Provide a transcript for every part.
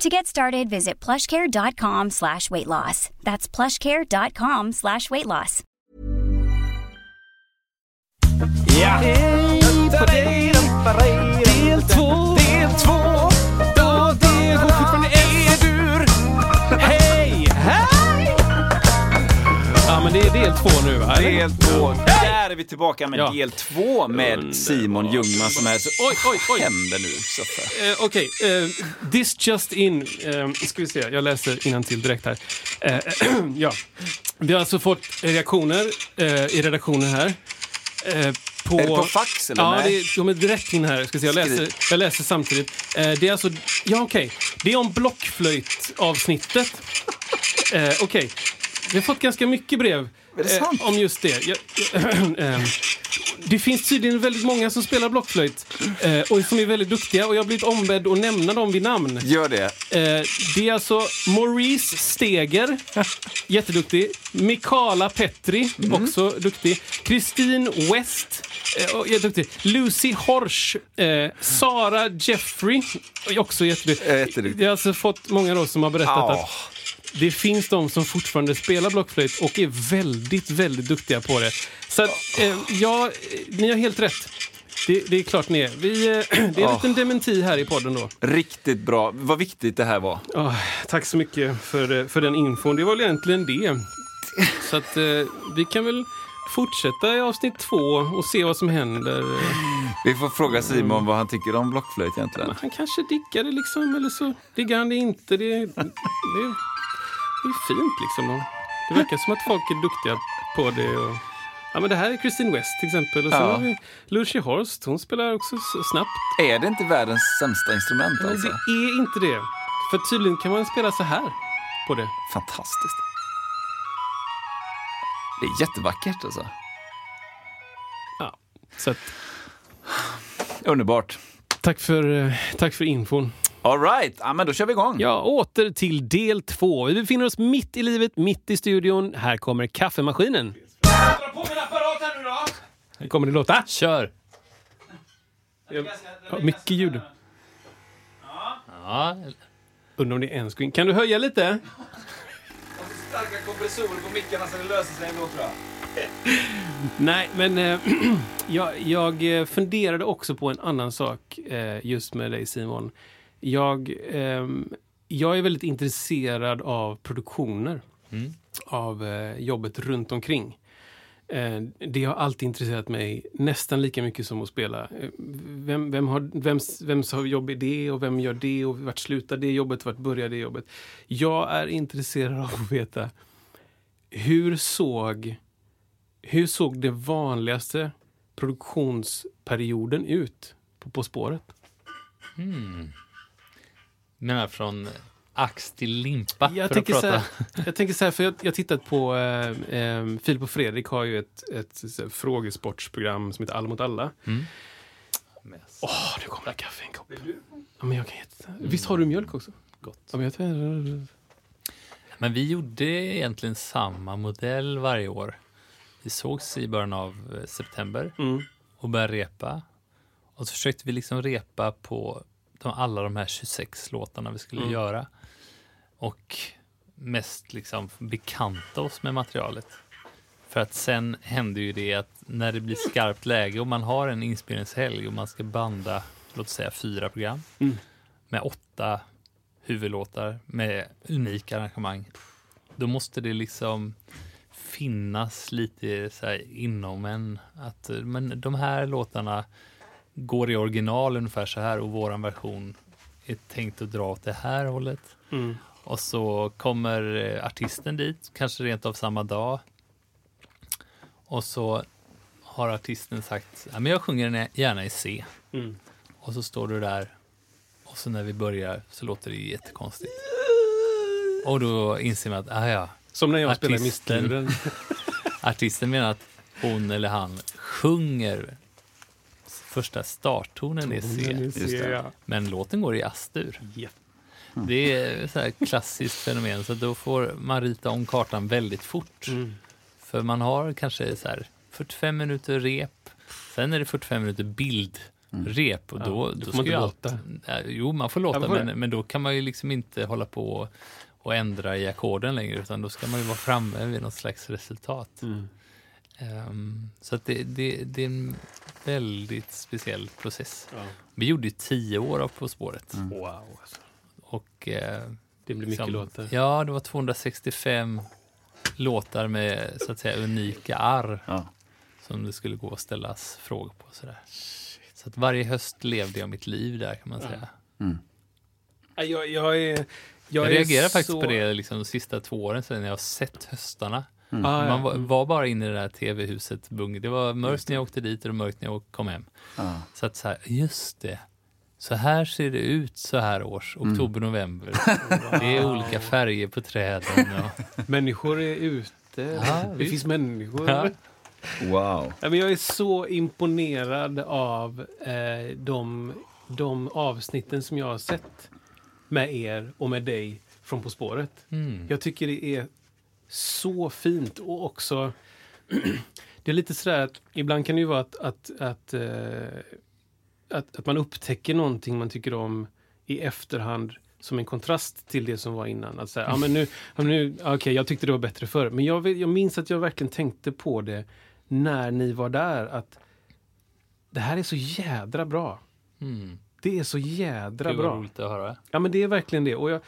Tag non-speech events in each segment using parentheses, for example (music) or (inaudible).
To get started, visit plushcare.com slash weight loss. That's plushcare.com slash weight loss. Ja! Del två. Del två. Ja, det går fortfarande E-dur. Hej! Hej! Ja, men det är del två nu va? eller? Del två. Där är vi tillbaka med Ja. del två med Simon Ljungman som är så... Oj, oj, oj. händer nu? Eh, Okej, eh, this just in. Uh, ska vi se, jag läser till direkt här. Eh, (clears throat) ja. Vi har alltså fått reaktioner eh, i redaktionen här. Eh, på, Är det på fax, eller? Ja, Nej. det är, de är direkt in här. Ska se, jag, läser, jag läser samtidigt. Eh, det är alltså, ja okej. Det är om blockflöjtavsnittet. Eh, okej. Vi har fått ganska mycket brev eh, om just det. Jag, (clears throat) ehm, det finns tydligen väldigt många som spelar blockflöjt eh, och som är väldigt duktiga och jag har blivit ombedd att nämna dem vid namn. Gör det. Eh, det är alltså Maurice Steger, (laughs) jätteduktig. Mikala Petri, också duktig. Kristin West, eh, jätteduktig. Lucy Horsch, eh, Sara Jeffrey, också jätteduktig. Eh, jätteduktig. Jag har alltså fått många då som har berättat Ah. att det finns de som fortfarande spelar blockflöjt och är väldigt, väldigt duktiga på det. Så att, eh, ja, ni har helt rätt. Det, det är klart ni är. Vi, eh, (clears throat) det är en Ah. liten dementi här i podden då. Riktigt bra. Vad viktigt det här var. Ja, tack så mycket för, eh, för den infon. Det var väl egentligen det. Så att eh, vi kan väl fortsätta i avsnitt två och se vad som händer. Vi får fråga Simon vad han tycker om blockflöjt egentligen. Han kanske diggar det liksom, eller så diggar han det inte. Det, det, det är fint liksom. Det verkar som att folk är duktiga på det. Och, ja, men det här är Kristin West till exempel. Och sen Ja. har vi Lucy Horst, hon spelar också så snabbt. Är det inte världens sämsta instrument Men alltså? det är inte det. För tydligen kan man spela så här på det. Fantastiskt. Det är jättevackert alltså. Ja, så att, Underbart. tack, för, eh, tack för infon. All right, ja, men då kör vi igång. Ja, åter till del två. Vi befinner oss mitt i livet, mitt i studion. Här kommer kaffemaskinen. Dra på min apparat här nu då! Här kommer det låta. Kör! Ja, mycket ljud. Ja, Undrar om det är en screen. Kan du höja lite? Starka kompressorer på mickarna så det löser sig ändå tror jag. Nej, men eh, (clears throat) jag, jag eh, funderade också på en annan sak eh, just med dig Simon. Jag, ehm, jag är väldigt intresserad av produktioner. Mm. Av eh, jobbet runt omkring. Eh, det har alltid intresserat mig nästan lika mycket som att spela. Eh, Vem, vem har, vems, vems har jobb är det och vem gör det och vart slutar det jobbet, vart börjar det jobbet? Jag är intresserad av att veta hur såg hur såg det vanligaste produktionsperioden ut på På spåret? Menar från ax till limpa. Jag tänker, så här, (laughs) jag tänker så här, för jag har tittat på eh, eh, Filip och Fredrik har ju ett, ett, här, frågesportsprogram som heter Alla mot alla. Åh, nu kommer det kaffe i en kopp. Ja, men jag kan jätte... Visst har du mjölk också? Gott. Ja, men jag. Men vi gjorde egentligen samma modell varje år. Vi sågs i början av eh, september Mm. och började repa. Och så försökte vi liksom repa på de, alla de här 26 låtarna vi skulle Mm. göra. Och mest liksom bekanta oss med materialet. För att sen händer ju det att när det blir skarpt läge och man har en inspelningshelg och man ska banda, låt säga fyra program Mm. med åtta huvudlåtar med unika arrangemang. Då måste det liksom finnas lite så här inom en att eh, men de här låtarna går i original ungefär så här och våran version är tänkt att dra åt det här hållet. Mm. Och så kommer eh, artisten dit, kanske rent av samma dag. Och så har artisten sagt, ja, men jag sjunger den gärna i C. Mm. Och så står du där och så när vi börjar så låter det jättekonstigt. Och då inser man att, ah, ja, Som när jag spelar Artisten. Mistluren. (laughs) artisten menar att hon eller han sjunger första starttonen i C. Jag. Men låten går i Astur. Ja. Det är så här klassiskt fenomen, så då får man rita om kartan väldigt fort. Mm. För man har kanske så här 45 minuter rep, sen är det 45 minuter bildrep. Och Ja, då, då då man ska låta. allt, Ja, jo, man får låta, Ja, man men, men då kan man ju liksom inte hålla på och, och ändra i ackorden längre, utan då ska man ju vara framme vid något slags resultat. Mm. Ehm, så att det, det, det är en väldigt speciell process. Ja. Vi gjorde ju tio år av På spåret. Wow. Alltså. Och, eh, Det blir mycket liksom- låtar. Ja, det var 265 låtar med så att säga unika arr Ja. som det skulle gå att ställas frågor på. Sådär. Så att varje höst levde jag mitt liv där kan man säga. Ja, Jag, jag är... Jag, Jag, är reagerar faktiskt så... på det liksom, de sista två åren sedan jag har sett höstarna. Ah, Man ja. var, var bara inne i det där tv-huset. Bung. Det var mörkt när jag åkte dit och mörkt när jag kom hem. Ja. Så att så här, just det. Så här ser det ut så här års, oktober, november. (laughs) Det är olika färger på träden. Och, Människor är ute. Ja, det visst. finns människor. Ja. Wow. Ja, men jag är så imponerad av eh, de, de avsnitten som jag har sett med er och med dig från På spåret. mm. Jag tycker det är så fint och också (clears throat) det är lite sådär att ibland kan det ju vara att, att, att, eh, att, att man upptäcker någonting man tycker om i efterhand som en kontrast till det som var innan. Att säga, ja, men nu, men nu, okej, jag tyckte det var bättre förr. Men jag, jag minns att jag verkligen tänkte på det när ni var där. Att det här är så jädra bra. Mm. Det är så jädra bra. roligt att höra. Ja, men det är verkligen det. Och jag,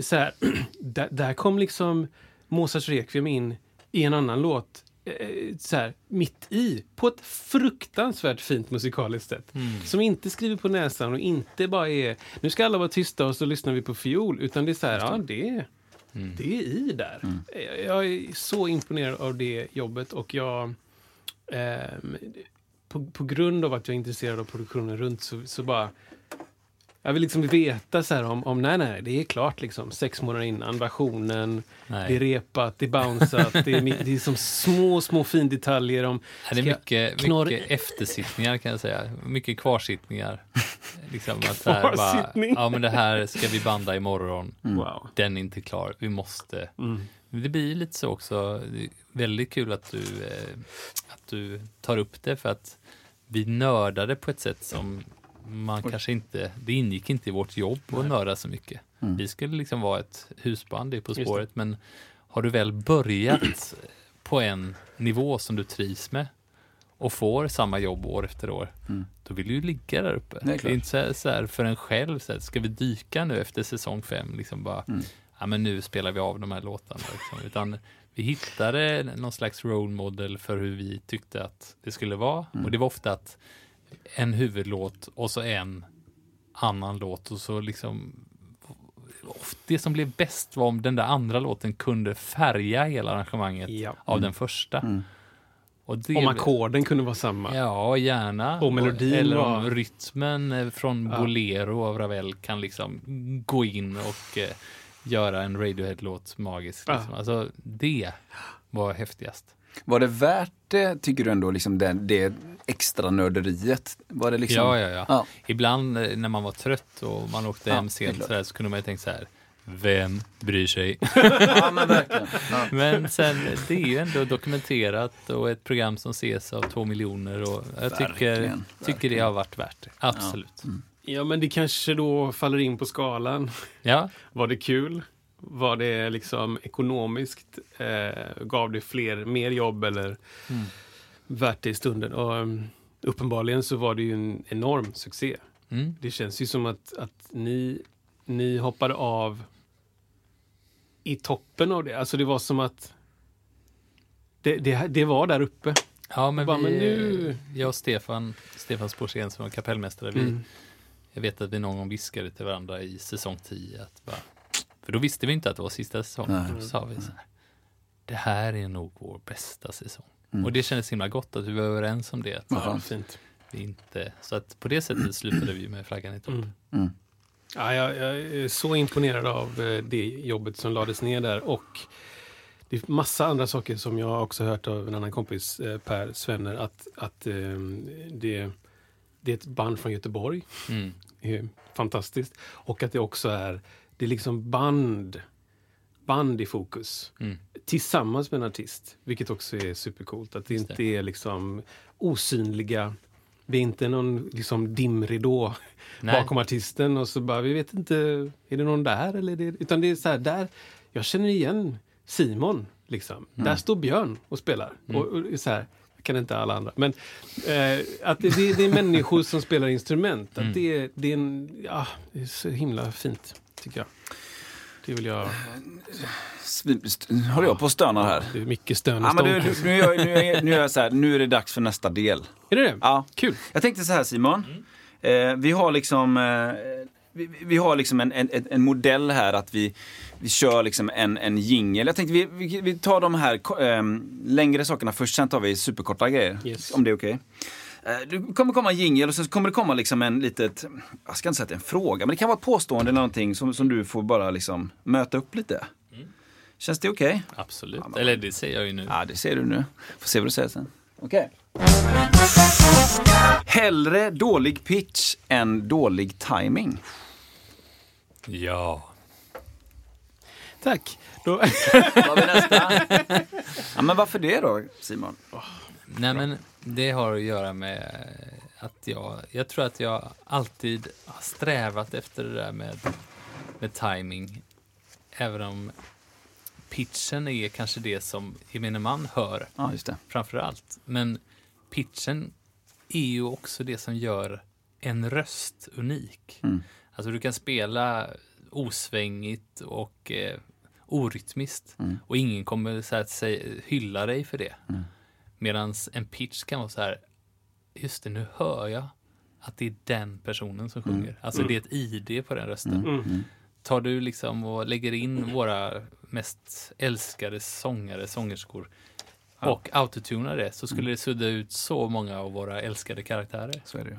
så här, (clears throat) där, där kom liksom Mozarts Requiem in i en annan låt. eh, Så här, mitt i, på ett fruktansvärt fint musikaliskt sätt. Mm. Som inte skriver på näsan och inte bara är nu ska alla vara tysta och så lyssnar vi på fiol. Utan det är så här, ja det, är- Mm. det är i där. Jag- Jag är så imponerad av det jobbet och jag ehm, på, på grund av att jag är intresserad av produktionen runt så, så bara jag vill liksom veta så här om, om nej, nej, det är klart liksom sex månader innan versionen, Nej. det är repat, det är bounceat, det är, det är som små, små findetaljer om Ja, det är mycket, knorr- mycket eftersittningar kan jag säga. Mycket kvarsittningar. liksom att så här, bara, ja men det här ska vi banda imorgon. wow. Den är inte klar, vi måste. Mm. Det blir lite så också. Väldigt kul att du, eh, att du tar upp det för att vi nördade på ett sätt som man kanske inte, det ingick inte i vårt jobb att nörda så mycket. Vi skulle liksom vara ett husband i På det. spåret men har du väl börjat på en nivå som du trivs med och får samma jobb år efter år, då vill du ju ligga där uppe. Det är klart. inte så här, för en själv, så här, ska vi dyka nu efter säsong fem? Liksom bara, ja men nu spelar vi av de här låtarna. Liksom. Utan vi hittade någon slags role model för hur vi tyckte att det skulle vara. Och det var ofta att en huvudlåt och så en annan låt och så liksom det som blev bäst var om den där andra låten kunde färga hela arrangemanget Ja. av den första. Och det Om ackorden kunde vara samma. Ja, gärna. Och melodin Eller var- om rytmen eh, från Ja. Bolero av Ravel kan liksom gå in och eh, göra en Radiohead-låt magisk. Ja. Liksom. Alltså, det var häftigast. Var det värt det, tycker du ändå, liksom det, det extra nörderiet? Var det liksom... Ja, ja, ja, Ja. Ibland eh, när man var trött och man åkte Ja, hem sent så, där, så kunde man ju tänka så här, vem bryr sig? (laughs) ja men verkligen. Ja. (laughs) Men sen, det är ju ändå dokumenterat och ett program som ses av två miljoner och jag tycker, Verkligen, tycker det har varit värt det. Absolut. Ja, men det kanske då faller in på skalan. Ja, (laughs) Var det kul? Var det liksom ekonomiskt? Eh, gav det fler, mer jobb eller värt det i stunden? Och, um, uppenbarligen så var det ju en enorm succé. mm. Det känns ju som att, att ni, ni hoppade av i toppen av det. Alltså det var som att det, det, det var där uppe. Ja, men, Bara, vi, men nu- jag och Stefan, Stefan Sporsén som var kapellmästare, vi, Mm. jag vet att vi någon gång viskade till varandra i säsong 10 att bara, för då visste vi inte att det var sista säsongen. Nej. Då sa vi så här, det här är nog vår bästa säsong. Mm. Och det kändes himla gott att vi var överens om det. Att skönt. fint. vi inte, så att på det sättet slutade vi med flaggan i topp. Mm. Mm. Ja, jag, jag är så imponerad av eh, det jobbet som lades ner där. Och det är massa andra saker som jag också hört av en annan kompis, eh, Per Svenner, att, att eh, det, det är ett band från Göteborg. Mm. är fantastiskt. Och att det också är, det är liksom band, band i fokus. Mm. Tillsammans med en artist, vilket också är supercoolt. Att det Just det. inte är liksom osynliga, det är inte någon liksom dimridå Nej. bakom artisten och så bara, vi vet inte, är det någon där eller? Det, utan det är så här, där, jag känner igen Simon, liksom. Där står Björn och spelar. Och, och det är så här, jag kan inte alla andra. Men eh, att det, det, det är människor som spelar instrument. Att det, är- det, är en, ja, det är så himla fint, tycker jag. Det vill jag... Håller jag på och stönar här? Det är mycket stön Ja, men du, stånk. du, nu, gör, nu, gör- nu, gör jag så här, nu är det dags för nästa del. Är det det? Ja. Kul! Jag tänkte så här Simon. Eh, vi har liksom, eh, vi, vi har liksom en, en, en modell här att vi, vi kör liksom en, en jingel. Jag tänkte vi, vi, vi tar de här ehm, längre sakerna först, sen tar vi superkorta grejer. Yes. Om det är okej. Eh, Det kommer komma en jingel och sen kommer det komma liksom en litet, jag ska inte säga att det är en fråga, men det kan vara ett påstående eller någonting som, som du får bara liksom möta upp lite. Känns det okej? Absolut. Eller det säger jag ju nu. Ja, det ser du nu. Får se vad du säger sen. Okej. Hellre dålig pitch än dålig timing. Ja. Tack! Då, har vi nästa. (laughs) Ja, men varför det då, Simon? Nej, men det har att göra med att jag, jag tror att jag alltid har strävat efter det där med, med timing. Även om pitchen är kanske det som gemene man hör Ja, framför allt. Men pitchen är ju också det som gör en röst unik. Mm. Alltså du kan spela osvängigt och eh, orytmiskt Mm. och ingen kommer så att säga, hylla dig för det. Mm. Medan en pitch kan vara så här, just det, nu hör jag att det är den personen som Mm. sjunger. Alltså det är ett ID på den rösten. mm. Tar du liksom och lägger in våra mest älskade sångare, sångerskor och autotunar det så skulle det sudda ut så många av våra älskade karaktärer. Så är det ju.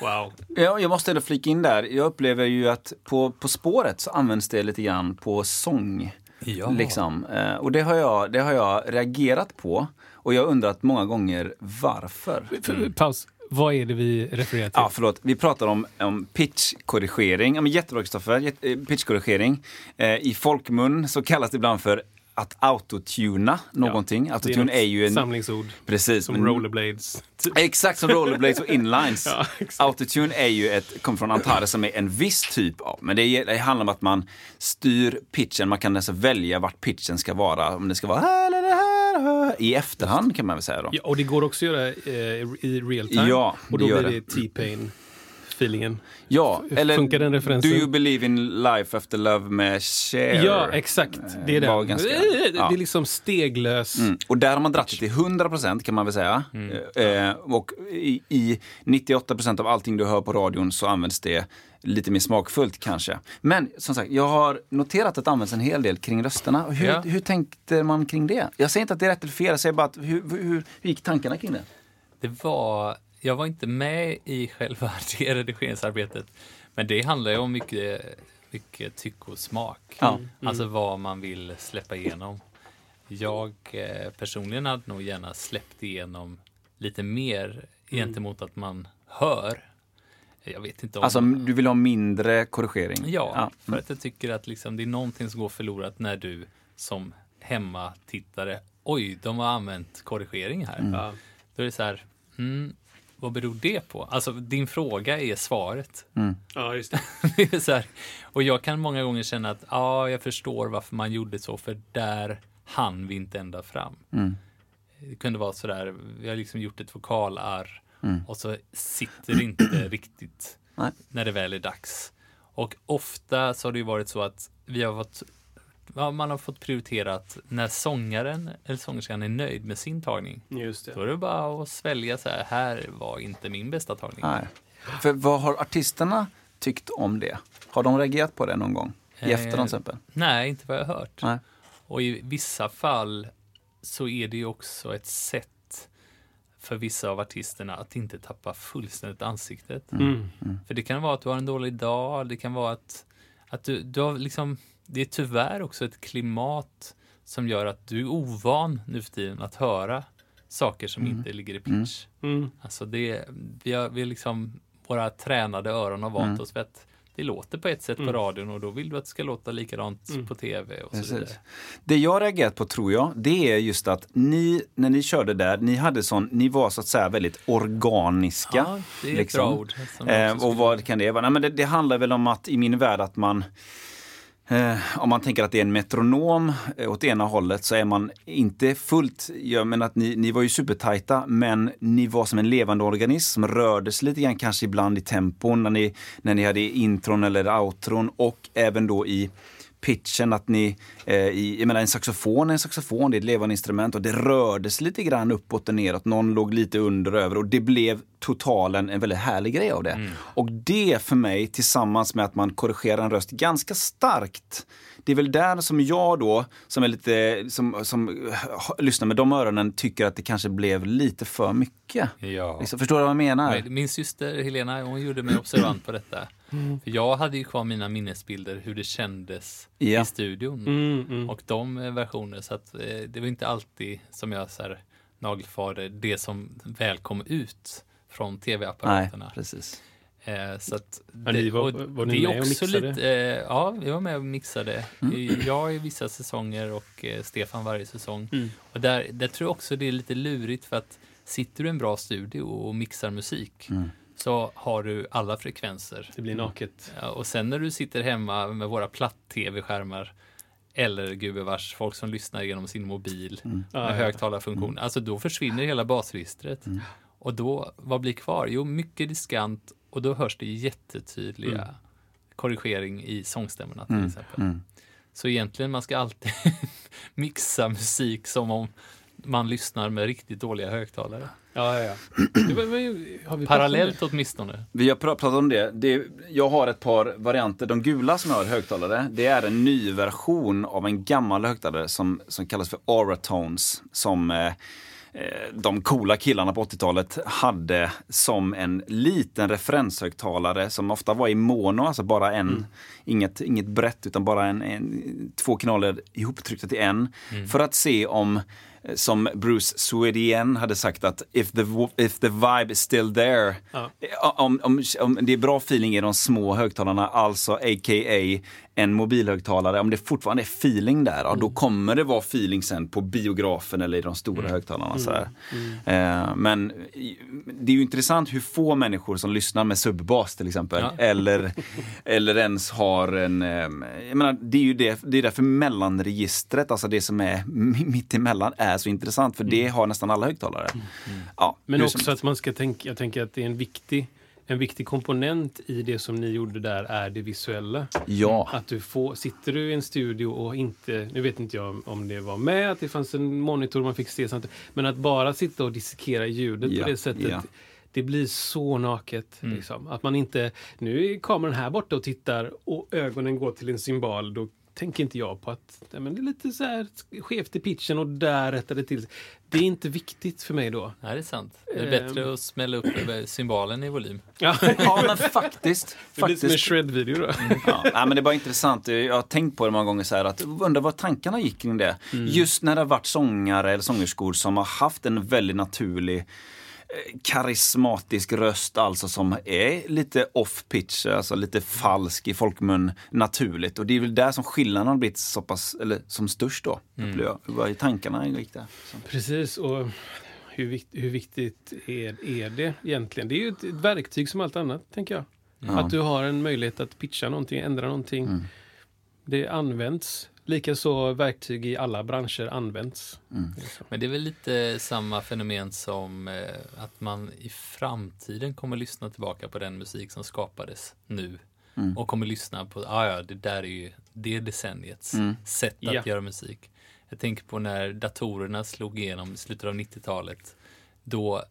Wow. Ja, jag måste ändå flika in där. Jag upplever ju att på, på spåret så används det lite grann på sång. Ja. Liksom. Eh, Och det har, jag, det har jag reagerat på. Och jag har undrat många gånger varför. F- Paus. Vad är det vi refererar till? Ja, förlåt. Vi pratar om, om pitchkorrigering. Ja, men jättebra Kristoffer. Eh, Pitchkorrigering. Eh, I folkmun så kallas det ibland för att autotuna någonting. Autotune är, ju en... samlingsord. Precis. Som men- rollerblades. (laughs) Exakt som rollerblades och inlines. (laughs) Ja. Autotune är ju ett, kommer från Antares som är en viss typ av, men det, är- det handlar om att man styr pitchen, man kan alltså välja vart pitchen ska vara, om det ska vara här eller här, i efterhand kan man väl säga då. Ja, och det går också att göra eh, i real time. Ja, och det då gör blir det. det T-Pain-feelingen. Ja, eller Funkar den referensen? Do you believe in life after love med Cher? Ja, exakt. Det är var den. ganska- Eh, ja. Det är liksom steglös. Mm. Och där har man dratt det till 100% kan man väl säga. Eh, och i, i 98% av allting du hör på radion så används det lite mer smakfullt kanske. Men som sagt, jag har noterat att det används en hel del kring rösterna. Hur, Ja. hur tänkte man kring det? Jag säger inte att det är rätt eller fel, jag säger bara att hur, hur, hur gick tankarna kring det? Det var, jag var inte med i själva (laughs) det redigeringsarbetet, men det handlar ju om mycket, mycket tycke och smak. Ja. Alltså vad man vill släppa igenom. Jag eh, personligen hade nog gärna släppt igenom lite mer gentemot att man hör. Jag vet inte om... Alltså du vill ha mindre korrigering? Ja, för Mm. att jag tycker att liksom, det är någonting som går förlorat när du som hemmatittare, oj, de har använt korrigering här. Ja. Då är det så här, mm, vad beror det på? Alltså, din fråga är svaret. ja, just det. (laughs) Det här, och jag kan många gånger känna att, ja, jag förstår varför man gjorde så, för där hann vi inte ända fram. Mm. Det kunde vara så där, vi har liksom gjort ett vokalarr Mm. och så sitter det inte (clears throat) riktigt Nej. när det väl är dags. Och ofta så har det ju varit så att vi har fått ja, man har fått prioritera att när sångaren eller sångerskan är nöjd med sin tagning, Just då det. är det bara att svälja så här, här var inte min bästa tagning. Nej. För vad har artisterna tyckt om det? Har de reagerat på det någon gång? I Eh, efterhand till exempel? Nej, inte vad jag har hört. Nej. Och i vissa fall så är det ju också ett sätt för vissa av artisterna att inte tappa fullständigt ansiktet. Mm. För det kan vara att du har en dålig dag, det kan vara att, att du, du har liksom det är tyvärr också ett klimat som gör att du är ovan nu för tiden att höra saker som inte ligger i pitch. Mm. Alltså det, vi har, vi liksom, våra tränade öron har vant Mm. oss vid att det låter på ett sätt Mm. på radion och då vill du att det ska låta likadant Mm. på tv och så vidare. Precis. Det jag reagerat på tror jag, det är just att ni, när ni körde där, ni hade sån, ni var så att säga väldigt organiska. Ja, det är ett liksom. bra ord. som jag Eh, och vad kan det vara? Nej, men det, det handlar väl om att i min värld att man Eh, om man tänker att det är en metronom eh, åt ena hållet så är man inte fullt, jag menar att ni, ni var ju supertajta men ni var som en levande organism som rördes lite grann kanske ibland i tempon när ni, när ni hade intron eller outron och även då i pitchen att ni, eh, i, jag menar en saxofon är en saxofon, det är ett levande instrument och det rördes lite grann uppåt och neråt, någon låg lite under och över och det blev totalen en väldigt härlig grej av det. Och det för mig tillsammans med att man korrigerar en röst ganska starkt det är väl där som jag då, som är lite, som, som lyssnar med de öronen, tycker att det kanske blev lite för mycket. Ja. Liksom, förstår du vad jag menar? Men Min syster Helena, hon gjorde mig observant på detta. För jag hade ju kvar mina minnesbilder hur det kändes Ja. i studion. Mm, mm. Och de eh, versioner, så att eh, det var inte alltid som jag så här nagelfarade det som väl kom ut från Nej, tv-apparaterna. precis. Eh, så att Men ni var- och var ni det är med och också mixade? Lite, eh, ja, vi var med och mixade. Mm. Jag i vissa säsonger och eh, Stefan varje säsong. Mm. Och där, där tror jag också det är lite lurigt för att sitter du i en bra studio och mixar musik Mm. Så har du alla frekvenser. Det blir naket. Ja, och sen när du sitter hemma med våra platt-tv-skärmar eller gubevars folk som lyssnar genom sin mobil Ja, med ja. högtalarfunktion, alltså då försvinner hela basregistret. Och då, vad blir kvar? Jo, mycket diskant och då hörs det jättetydliga Mm. korrigering i sångstämmorna till Mm, exempel. mm. Så egentligen man ska alltid (laughs) mixa musik som om man lyssnar med riktigt dåliga högtalare. Ja, ja, ja. (clears throat) Det var- men har vi pratat om Parallellt åtminstone. Vi har pr- pratat om det. det. Jag har ett par varianter. De gula som jag har högtalare, det är en ny version av en gammal högtalare som, som kallas för Auratones. Som eh, eh, de coola killarna på 80-talet hade som en liten referenshögtalare som ofta var i mono, alltså bara en, inget, inget brett utan bara en, en, två kanaler ihoptryckta till en. För att se om som Bruce Swedien hade sagt att if the, if the vibe is still there, Ja. Eh, om, om, om det är bra feeling i de små högtalarna, alltså a.k.a. en mobilhögtalare, om det fortfarande är feeling där, ja, då kommer det vara feeling sen på biografen eller i de stora högtalarna. Så här. Eh, men det är ju intressant hur få människor som lyssnar med subbas till exempel, Ja. eller, (laughs) eller ens har en, eh, jag menar, det är ju det, det är därför mellanregistret, alltså det som är mitt emellan, är så intressant, för det har nästan alla högtalare. Ja, Men som också helst. att man ska tänka, jag tänker att det är en viktig, en viktig komponent i det som ni gjorde där är det visuella. Ja. Att du får, sitter du i en studio och inte, nu vet inte jag om- det var med, att det fanns en monitor man fick se samtidigt, men att bara sitta och dissekera ljudet Ja, på det sättet, ja. det blir så naket. Mm. Liksom. Att man inte, nu är kameran här borta och tittar och ögonen går till en symbol, då tänker inte jag på att nej, men det är lite så här skevt i pitchen och där rättar det till. Det är inte viktigt för mig då. Nej, det är sant. Det är Ehm. bättre att smälla upp över symbolen i volym. Ja, (laughs) ja, men faktiskt. det blir som en faktiskt. shred-video då. Ja, nej, men det är bara intressant. Jag har tänkt på det många gånger så här att undrar vad tankarna gick kring det. Just när det har varit sångare eller sångerskor som har haft en väldigt naturlig karismatisk röst alltså som är lite off pitch, alltså lite falsk i folkmun naturligt. Och det är väl där som skillnaden har blivit så pass, eller som störst då, upplever jag. Vad är tankarna gick där? Så. Precis, och hur, vikt, hur viktigt är, är det egentligen? Det är ju ett, ett verktyg som allt annat, tänker jag. Ja. Att du har en möjlighet att pitcha någonting, ändra någonting. Mm. Det används. Likaså verktyg i alla branscher används. Mm. Men det är väl lite samma fenomen som eh, att man i framtiden kommer lyssna tillbaka på den musik som skapades nu. Mm. Och kommer lyssna på, ah, ja, det där är ju det decenniets Mm. sätt att Ja. göra musik. Jag tänker på när datorerna slog igenom i slutet av 90-talet. Då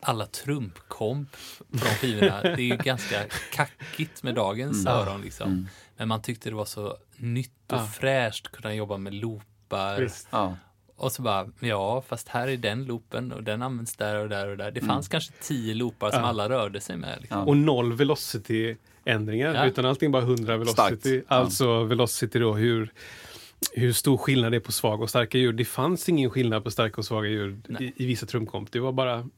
alla trumpkomp från skivorna, det är ju (laughs) ganska kackigt med dagens Mm. öron liksom. Mm. Men man tyckte det var så nytt och Ja. fräscht att kunna jobba med loopar. Ja. Och så bara, ja, fast här är den loopen och den används där och där och där. Det fanns kanske tio loopar som Ja. alla rörde sig med. Liksom. Ja. Och noll velocity-ändringar, Ja. utan allting bara 100 velocity. Starkt. Ja. Alltså velocity då, hur, hur stor skillnad det är på svaga och starka ljud. Det fanns ingen skillnad på starka och svaga ljud i, i vissa trumkomp. Det var bara,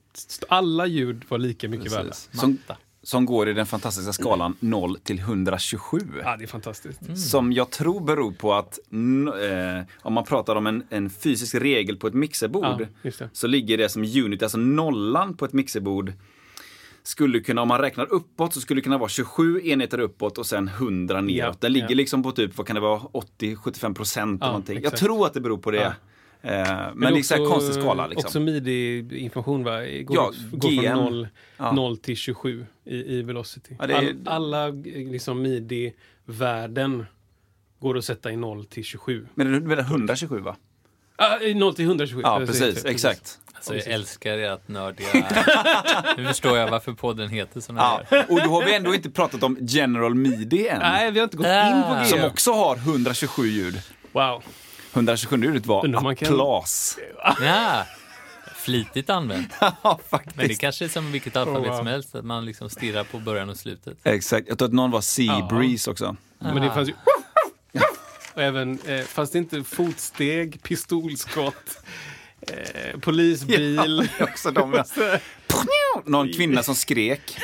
alla ljud var lika mycket värda. Precis. Som, Matta. som går i den fantastiska skalan 0 till 127. Ja, det är fantastiskt. Mm. Som jag tror beror på att eh, om man pratar om en, en fysisk regel på ett mixerbord Ja, så ligger det som unit, alltså nollan på ett mixerbord skulle kunna, om man räknar uppåt, så skulle det kunna vara 27 enheter uppåt och sen 100 neråt. Ja, Den ligger ja. liksom på typ, vad kan det vara, 80-75 procent Ja, någonting. Jag exakt. tror att det beror på det. Eh, men, det är så här konstig skala liksom. Också midi-information va? Går, Ja, går GM. från 0, Ja. 0 till 27 i, i velocity. Ja, är- All, alla liksom midi-värden går att sätta i 0 till 27. Men det är väl 127 va? Ah, i 0 till 127. Ja, Jag precis. fel, Exakt. Alltså, jag älskar ert nördiga... nu förstår jag varför podden heter sån Ja. här. Och då har vi ändå inte pratat om General Midi än. Nej, vi har inte gått Ah. in på Som GM. också har 127 ljud. Wow. 127 ljudet var man kan-. Ja, flitigt använt. (laughs) Ja, faktiskt. Men det kanske är som vilket alfabet Oh, wow. som helst, att man liksom stirrar på början och slutet. Exakt. Jag tror att någon var Sea Breeze också. Men det fanns ju... (laughs) Och även, eh, fast det inte fotsteg, pistolskott, eh, polisbil. (laughs) Ja, också de. (laughs) Någon kvinna som skrek.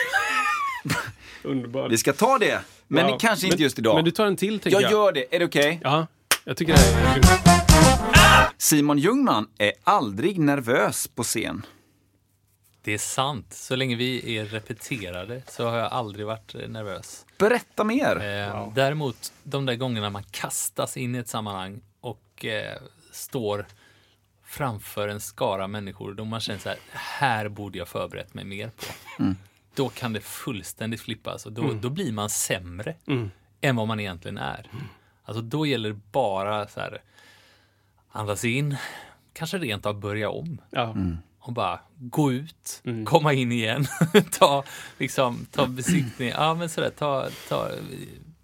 (laughs) Underbart. Vi ska ta det, men Wow. kanske inte Men- just idag. Men du tar en till, tänker jag jag. gör det. Är det okej? Ja, jag tycker det är grymt. Simon Ljungman är aldrig nervös på scen. Det är sant. Så länge vi är repeterade så har jag aldrig varit eh, nervös. Berätta mer. Eh, Däremot de där gångerna man kastas in i ett sammanhang och eh, står framför en skara människor då man känner så här, här borde jag förberett mig mer på. Då kan det fullständigt flippas och då, då blir man sämre än vad man egentligen är. Alltså då gäller det bara så här, andas in, kanske rent av börja om. Ja. och bara gå ut, komma in igen, (laughs) ta, liksom, ta besiktning, ja men sådär, ta, ta,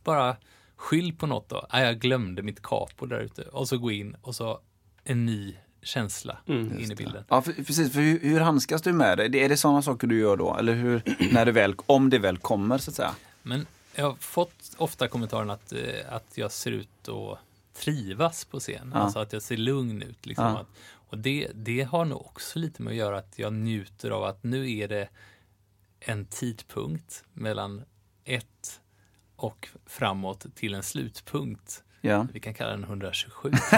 bara skyll på något då. Ja, jag glömde mitt capo där ute. Och så gå in och så en ny känsla in i bilden. Ja, för, precis. För hur, hur handskas du med det? Är det sådana saker du gör då? Eller hur, (clears throat) när det väl, om det väl kommer, så att säga? Men jag har fått ofta kommentaren att, eh, att jag ser ut att trivas på scen. Ja. Alltså att jag ser lugn ut. Liksom. Ja. Och det, det har nog också lite med att göra att jag njuter av att nu är det en tidpunkt mellan ett och framåt till en slutpunkt. Ja. Vi kan kalla den 127. (laughs)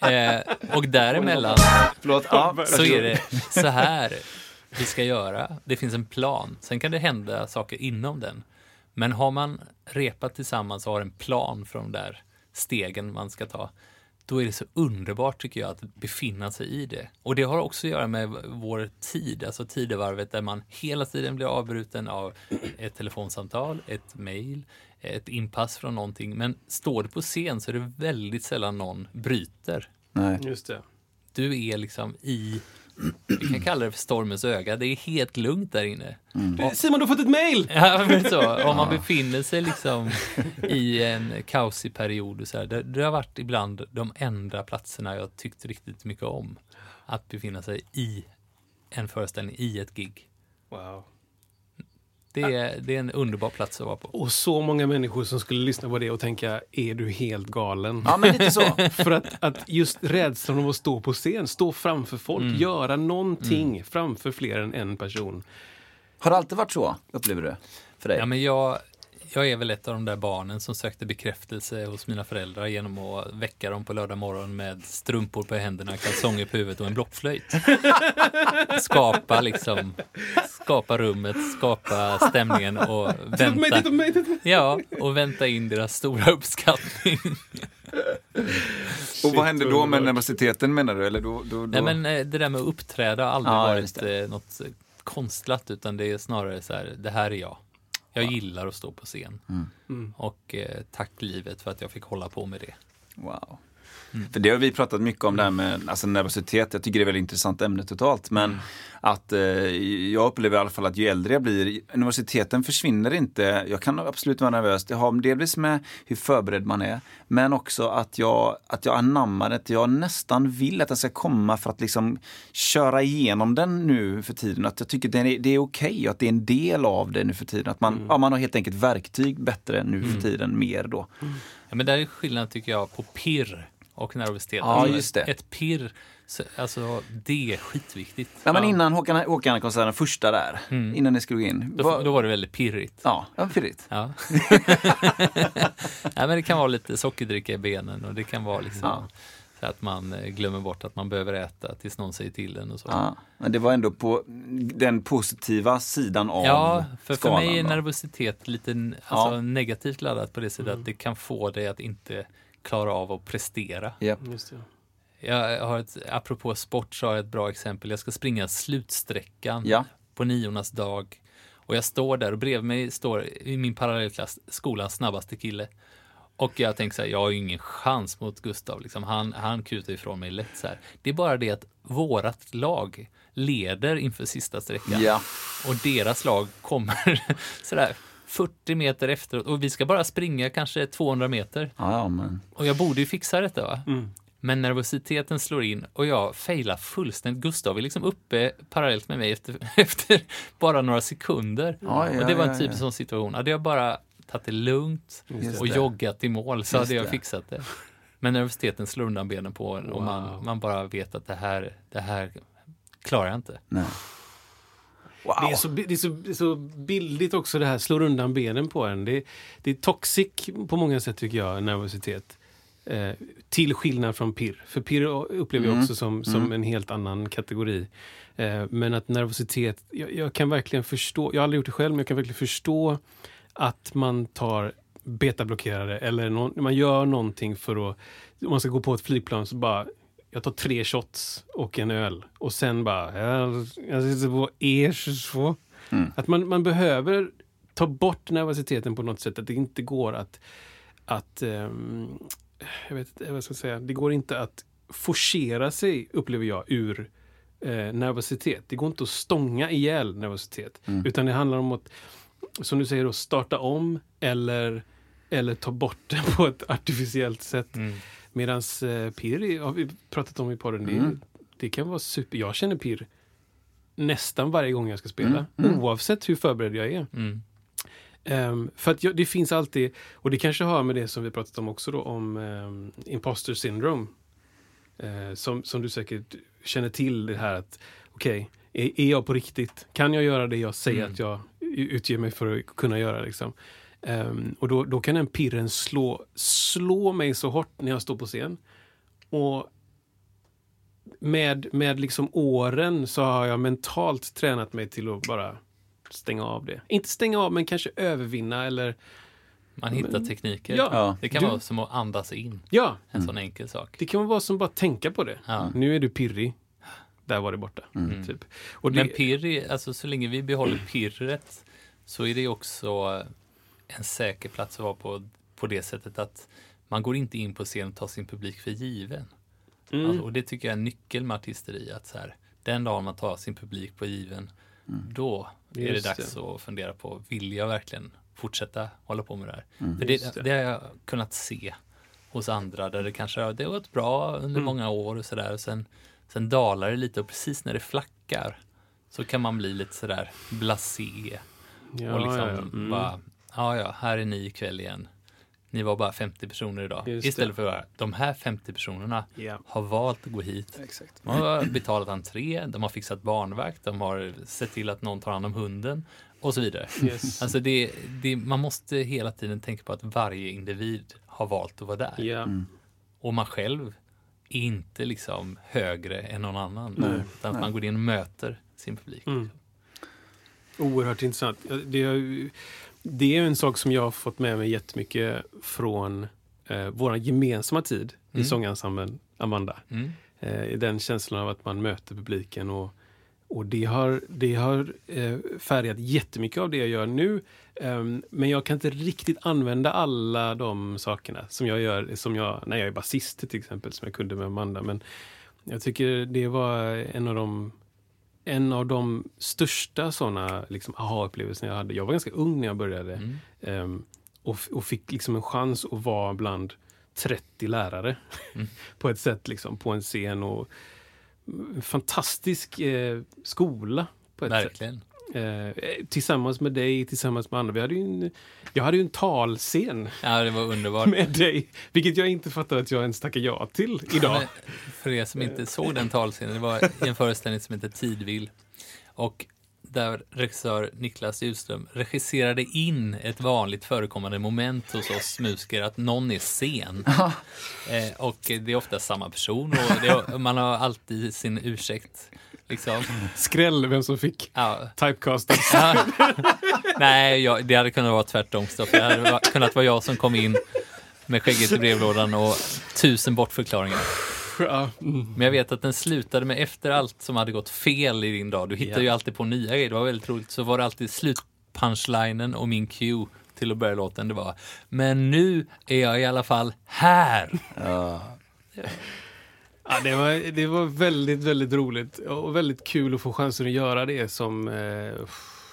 eh, och däremellan Förlåt. Ja, så är det så här vi ska göra. Det finns en plan. Sen kan det hända saker inom den. Men har man repat tillsammans och har en plan för de där stegen man ska ta, då är det så underbart tycker jag att befinna sig i det. Och det har också att göra med vår tid, alltså tidevarvet där man hela tiden blir avbruten av ett telefonsamtal, ett mejl, ett inpass från någonting. Men står du på scen så är det väldigt sällan någon bryter Nej. Just det. du är liksom i, vi kan kalla det för stormens öga, det är helt lugnt där inne. Du, Simon, du har fått ett mail! (laughs) Ja, men så, om man befinner sig liksom i en kaosig period, och så här, det, det har varit ibland de enda platserna jag tyckt riktigt mycket om. Att befinna sig i en föreställning, i ett gig. Wow. Det är, det är en underbar plats att vara på. Och så många människor som skulle lyssna på det och tänka, är du helt galen? ja, men lite så. (laughs) För att, att just rädslan av att stå på scen, stå framför folk, göra någonting framför fler än en person. Har det alltid varit så, upplever du? För dig? Ja, men jag, jag är väl ett av de där barnen som sökte bekräftelse hos mina föräldrar genom att väcka dem på lördag morgon med strumpor på händerna, kalsonger på huvudet och en blockflöjt. (laughs) Skapa liksom, skapa rummet, skapa stämningen och vänta. Ja, och vänta in deras stora uppskattning. och vad hände då med nervositeten menar du? Eller då, då, då... Nej men eh, det där med att uppträda har aldrig Ja, varit eh, något konstlat utan det är snarare så här, det här är jag. Jag gillar att stå på scen. Mm. Och eh, tack livet för att jag fick hålla på med det. Wow. För det har vi pratat mycket om det här med alltså nervositet. Jag tycker det är ett väldigt intressant ämne totalt. Men att eh, jag upplever i alla fall att ju äldre jag blir, nervositeten försvinner inte. Jag kan absolut vara nervös. Det har delvis med hur förberedd man är. Men också att jag, att jag anammar det. Jag nästan vill att den ska komma för att liksom köra igenom den nu för tiden. Att jag tycker det är, det är okej och att det är en del av det nu för tiden. Att man, ja, man har helt enkelt verktyg bättre nu för tiden, mer då. Ja, men där är skillnaden tycker jag på pirr och nervositet. Ja, Alltså, just det. Ett pirr, så- alltså det är skitviktigt. Ja, men innan Håkan, Håkan-konserten, första där, innan ni skulle gå in. Då, vad- då var det väldigt pirrigt. Ja, ja pirrigt. Ja. (laughs) Nej, men det kan vara lite sockerdricka i benen och det kan vara liksom Ja. så att man eh, glömmer bort att man behöver äta tills någon säger till en och så. Ja, men det var ändå på den positiva sidan av Ja, för, för skalan. mig är nervositet lite alltså, Ja. negativt laddat på det sättet att det kan få dig att inte klara av att prestera. Det. Jag har ett, apropå sport så har jag ett bra exempel. Jag ska springa slutsträckan Ja. på niornas dag. Och jag står där och bredvid mig står i min parallellklass skolans snabbaste kille. Och jag tänker så här, jag har ju ingen chans mot Gustav. Liksom. Han, han kutar ifrån mig lätt så här. Det är bara det att vårat lag leder inför sista sträckan. Ja. Och deras lag kommer (laughs) sådär 40 meter efteråt. Och vi ska bara springa kanske 200 meter. Ja, men Och jag borde ju fixa detta va? Men nervositeten slår in och jag failar fullständigt. Gustav är liksom uppe parallellt med mig efter, (laughs) efter bara några sekunder. Ja, ja, och det var en typisk ja. sån situation. Hade jag bara tagit det lugnt Just och det. joggat i mål så Just hade jag det. fixat det. Men nervositeten slår undan benen på en och man, man bara vet att det här, det här klarar jag inte. nej. Wow. Det, är så, det, är så, det är så billigt också det här, slår undan benen på en. Det, det är toxic på många sätt tycker jag, nervositet. Eh, till skillnad från pirr. För pirr upplever jag också som, som en helt annan kategori. Eh, men att nervositet, jag, jag kan verkligen förstå, jag har aldrig gjort det själv, men jag kan verkligen förstå att man tar betablockerare eller någon, man gör någonting för att, om man ska gå på ett flygplan så bara jag tar tre shots och en öl och sen bara, jag, jag sitter på E22. Att man, man behöver ta bort nervositeten på något sätt, att det inte går att, att ehm, jag vet inte vad ska jag säga, det går inte att forcera sig, upplever jag, ur eh, nervositet. Det går inte att stånga ihjäl nervositet. Utan det handlar om att, som du säger, då, starta om eller, eller ta bort det på ett artificiellt sätt. Mm. Medan eh, pirr har vi pratat om i podden. Det, det kan vara super. Jag känner pirr nästan varje gång jag ska spela. Oavsett hur förberedd jag är. Mm. Ehm, för att jag, det finns alltid, och det kanske har med det som vi pratat om också då, om um, imposter syndrome. Eh, som, som du säkert känner till det här att, okej, är, är jag på riktigt? Kan jag göra det jag säger Mm. att jag utger mig för att kunna göra? Liksom? Ehm, och då, då kan den pirren slå, slå mig så hårt när jag står på scen. Och med, med liksom åren så har jag mentalt tränat mig till att bara stänga av det. Inte stänga av, men kanske övervinna eller... Man hittar tekniker. Ja, Ja. Det kan du- vara som att andas in. Ja, En sån enkel sak. det kan vara som bara tänka på det. Ja. Nu är du pirrig. Där var det borta. Typ. Och det, Men pirr, är- alltså så länge vi behåller pirret så är det också en säker plats att vara på, på det sättet att man går inte in på scen och tar sin publik för given. Mm. Alltså, och det tycker jag är en nyckel med artisteri, att så här, den dagen man tar sin publik på given, då är det Just dags att fundera på, vill jag verkligen fortsätta hålla på med det här? För Mm. Just det, det. det har jag kunnat se hos andra där det kanske det har gått bra under Mm. många år och sådär. Sen, sen dalar det lite och precis när det flackar så kan man bli lite sådär blasé. ja, och liksom ja, ja. Mm. bara, ja ja, här är ni ikväll igen. Ni var bara 50 personer idag. Just Istället för att de här 50 personerna Ja. har valt att gå hit. Exakt. De har betalat entré, de har fixat barnvakt, de har sett till att någon tar hand om hunden och så vidare. Yes. Alltså det, det, man måste hela tiden tänka på att varje individ har valt att vara där. Ja. Och man själv är inte liksom högre än någon annan. utan att man går in och möter sin publik. Mm. Oerhört intressant. Det är, ju- det är en sak som jag har fått med mig jättemycket från eh, vår gemensamma tid i Mm. sångensemblen Amanda. Mm. Eh, den känslan av att man möter publiken och Och det har, det har eh, färgat jättemycket av det jag gör nu. Ehm, men jag kan inte riktigt använda alla de sakerna som jag gör som jag, när jag är basist till exempel, som jag kunde med Amanda. Men jag tycker det var en av de en av de största såna liksom, aha-upplevelserna jag hade. Jag var ganska ung när jag började. Mm. Ehm, och, och fick liksom en chans att vara bland 30 lärare Mm. (laughs) på ett sätt, liksom, på en scen. Och en fantastisk eh, skola på ett sätt. Eh, tillsammans med dig, tillsammans med andra. Vi hade ju en, jag hade ju en talscen Ja, det var underbart. med dig, vilket jag inte fattar att jag ens tackar ja till idag. Men för er som inte såg den talscenen, det var i en föreställning som heter Tidvill. Och där regissör Niklas Ljusström regisserade in ett vanligt förekommande moment hos oss musiker, att någon är sen. (laughs) eh, och det är ofta samma person och det, man har alltid sin ursäkt. Liksom. (laughs) Skräll vem som fick Ja. typecastad. Ja. (laughs) Nej, jag, det hade kunnat vara tvärtom. Det hade kunnat vara jag som kom in med skägget i brevlådan och tusen bortförklaringar. Ja, mm. Men jag vet att den slutade med efter allt som hade gått fel i din dag. Du hittar Ja. ju alltid på nya grejer. Det var väldigt roligt. Så var det alltid slutpunchlinen och min cue till att börja låten. Det var Men nu är jag i alla fall här. Ja, det, var, det var väldigt, väldigt roligt och väldigt kul att få chansen att göra det som eh,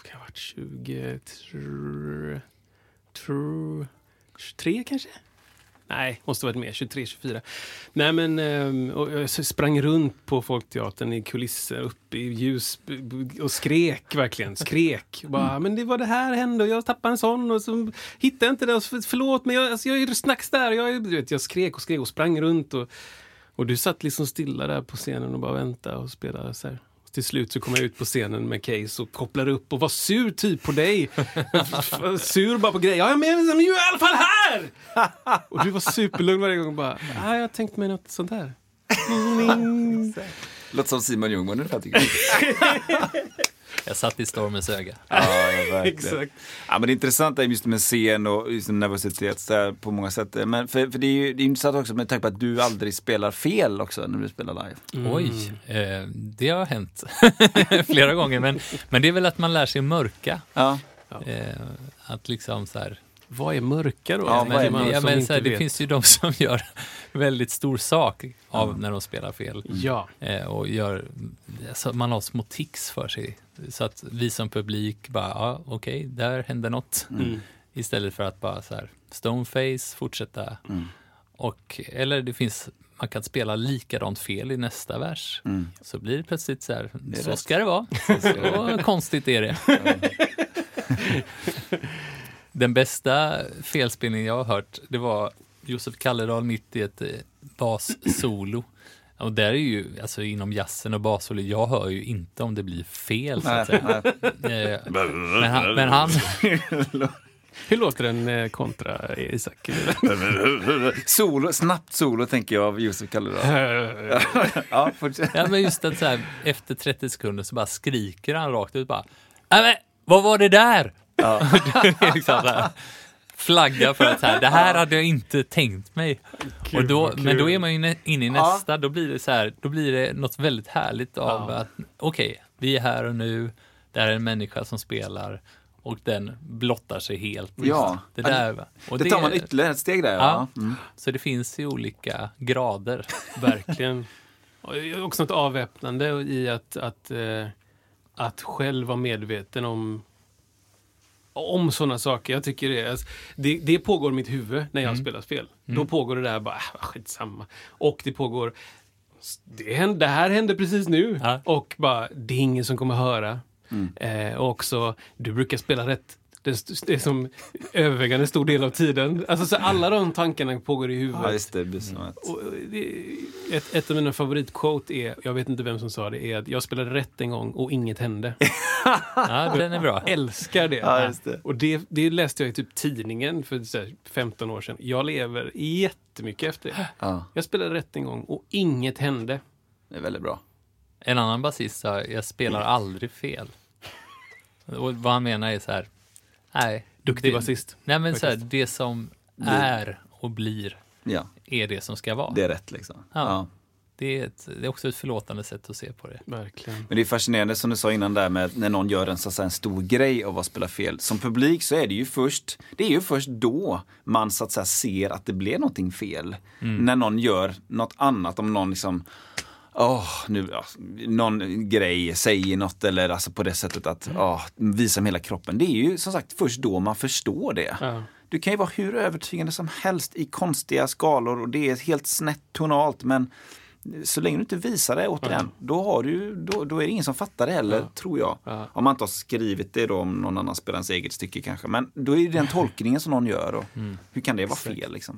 kan ha varit 20, 23 kanske? Nej, måste varit mer, 23, 24. Nej men, eh, och jag sprang runt på Folkteatern i kulisser, uppe i ljus och skrek verkligen, skrek. Bara, men det var det här hände och jag tappade en sån och så hittade jag inte det. Förlåt men jag, alltså, jag är snacks där. Jag, vet, jag skrek och skrek och sprang runt och och du satt liksom stilla där på scenen och bara väntade och spelade så här. Till slut så kom jag ut på scenen med Case och kopplade upp och var sur typ på dig. (laughs) sur bara på grejer. Ja, men jag är i alla fall här! Och du var superlugn varje gång och bara, ja, jag har tänkt mig något sånt här. (laughs) Låter som Simon Ljungman ungefär tycker jag. (laughs) Jag satt i stormens öga. Ja. (laughs) Exakt. Ja, men det intressanta är just med scen och just nervositet här, på många sätt. Men för, för det är ju det är intressant också med tanke på att du aldrig spelar fel också när du spelar live. Oj, eh, det har hänt (laughs) flera gånger. Men, men det är väl att man lär sig mörka. Ja, Eh, att liksom så här, Vad är mörka då? Ja, är man ja, men så här, det finns ju de (laughs) som gör väldigt stor sak av när de spelar fel. Ja, Eh, och gör, så man har små tics för sig. Så att vi som publik bara, ja okej, där hände något. mm. Istället för att bara så här, stoneface, fortsätta. Mm. Och, eller det finns, man kan spela likadant fel i nästa vers. Mm. Så blir det plötsligt så här, är så rätt. ska det vara. Så konstigt är det. (laughs) (laughs) Den bästa felspelningen jag har hört, det var Josef Kalledal mitt i ett eh, bassolo. Och där är ju, alltså inom jazzen och bassolo, jag hör ju inte om det blir fel så att säga. Eh, Men han, men han (laughs) hur låter en eh, kontra, Isak? (laughs) Solo, snabbt solo tänker jag av Josef Kalledal. (laughs) Ja. Ja, men just att så här, efter 30 sekunder så bara skriker han rakt ut bara Nej men, vad var det där? Ja. Det (laughs) är liksom så här, flagga för att så här, det här hade jag inte tänkt mig. och då, men då kul. är man ju nä- inne i Ja. nästa, då blir det så här, då blir det något väldigt härligt av Ja. att okej, vi är här och nu, det här är en människa som spelar och den blottar sig helt. Ja. Det där, och Det tar man ytterligare ett steg där. Ja. Ja. Mm. Så det finns ju olika grader. (laughs) Verkligen. Och också något avväpnande i att, att, eh, att själv vara medveten om om sådana saker. Jag tycker det, alltså, det, det pågår i mitt huvud när jag spelar spel. Då pågår det där bara, äh, skitsamma. Och det pågår, det, hände, det här hände precis nu. Ja. Och bara, det är ingen som kommer höra. Eh, och också, du brukar spela rätt. Det, det är som övervägande stor del av tiden. Alltså så alla de tankarna pågår i huvudet. Ja, just det. att- Och det, ett, ett av mina favoritquote är, jag vet inte vem som sa det, är att jag spelade rätt en gång och inget hände. (laughs) Ja, den är bra. Älskar det. Ja, just det. Och det, det läste jag i typ tidningen för så här 15 år sedan. Jag lever jättemycket efter det. Ja, Jag spelade rätt en gång och inget hände. det är väldigt bra. En annan basist sa, jag spelar aldrig fel. Och vad han menar är så här, nej. Duktig det, basist. Nej men så här, det som är och blir Ja, är det som ska vara. det är rätt liksom. Ja. Ja. det, är ett, det är också ett förlåtande sätt att se på det. Verkligen. Men det är fascinerande som du sa innan där med när någon gör en, så att säga, en stor grej av att spela fel. Som publik så är det ju först, det är ju först då man så att säga ser att det blev någonting fel. När någon gör något annat, om någon liksom Åh, nu, ja, någon grej, säger något eller alltså på det sättet att åh, visa med hela kroppen. Det är ju som sagt först då man förstår det. Ja. Du kan ju vara hur övertygande som helst i konstiga skalor och det är helt snett tonalt men så länge du inte visar det återigen, då, har du, då, då är det ingen som fattar det heller, tror jag. Ja. Om man inte har skrivit det då, om någon annan spelar ens eget stycke kanske. Men då är det den (laughs) tolkningen som någon gör. Och Hur kan det vara fel? Liksom?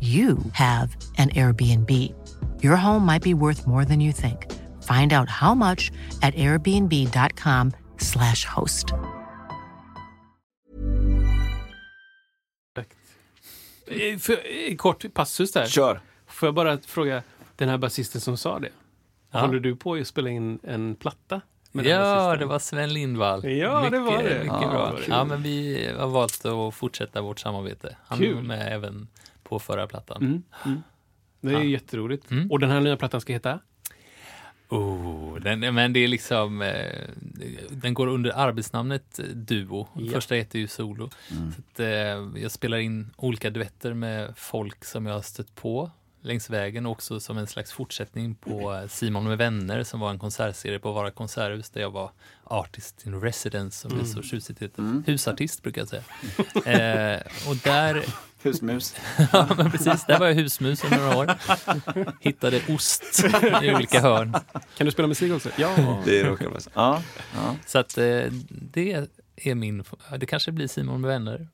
you have an Airbnb. Your home might be worth more than you think. Find out how much at airbnb.com/slash host. Eh, För, eh, kort passus där. Kör! Får jag bara fråga den här basisten som sa det? Ja. Håller du på att spela in en platta? Ja, det var Sven Lindvall. Ja, det var det. Mycket Ja, bra. kul. Ja, men vi har valt att fortsätta vårt samarbete. Han Kul. är med även på förra plattan. Mm, mm. Det är Ja. jätteroligt. Mm. Och den här nya plattan ska heta? Oh, den, men det är liksom, eh, den går under arbetsnamnet Duo. Ja. Första heter ju Solo. Så att, eh, jag spelar in olika duetter med folk som jag har stött på längs vägen också som en slags fortsättning på Simon med vänner som var en konsertserie på Vara konserthus där jag var artist in residence som det så tjusigt heter. Husartist brukar jag säga. eh, och där (laughs) Husmus. (laughs) Ja, men precis. Där var jag husmus under några år. Hittade ost i olika hörn. Kan du spela musik också? Ja. (laughs) Det råkar vara så. Ja, ja. Så att eh, det är min... Det kanske blir Simon med vänner.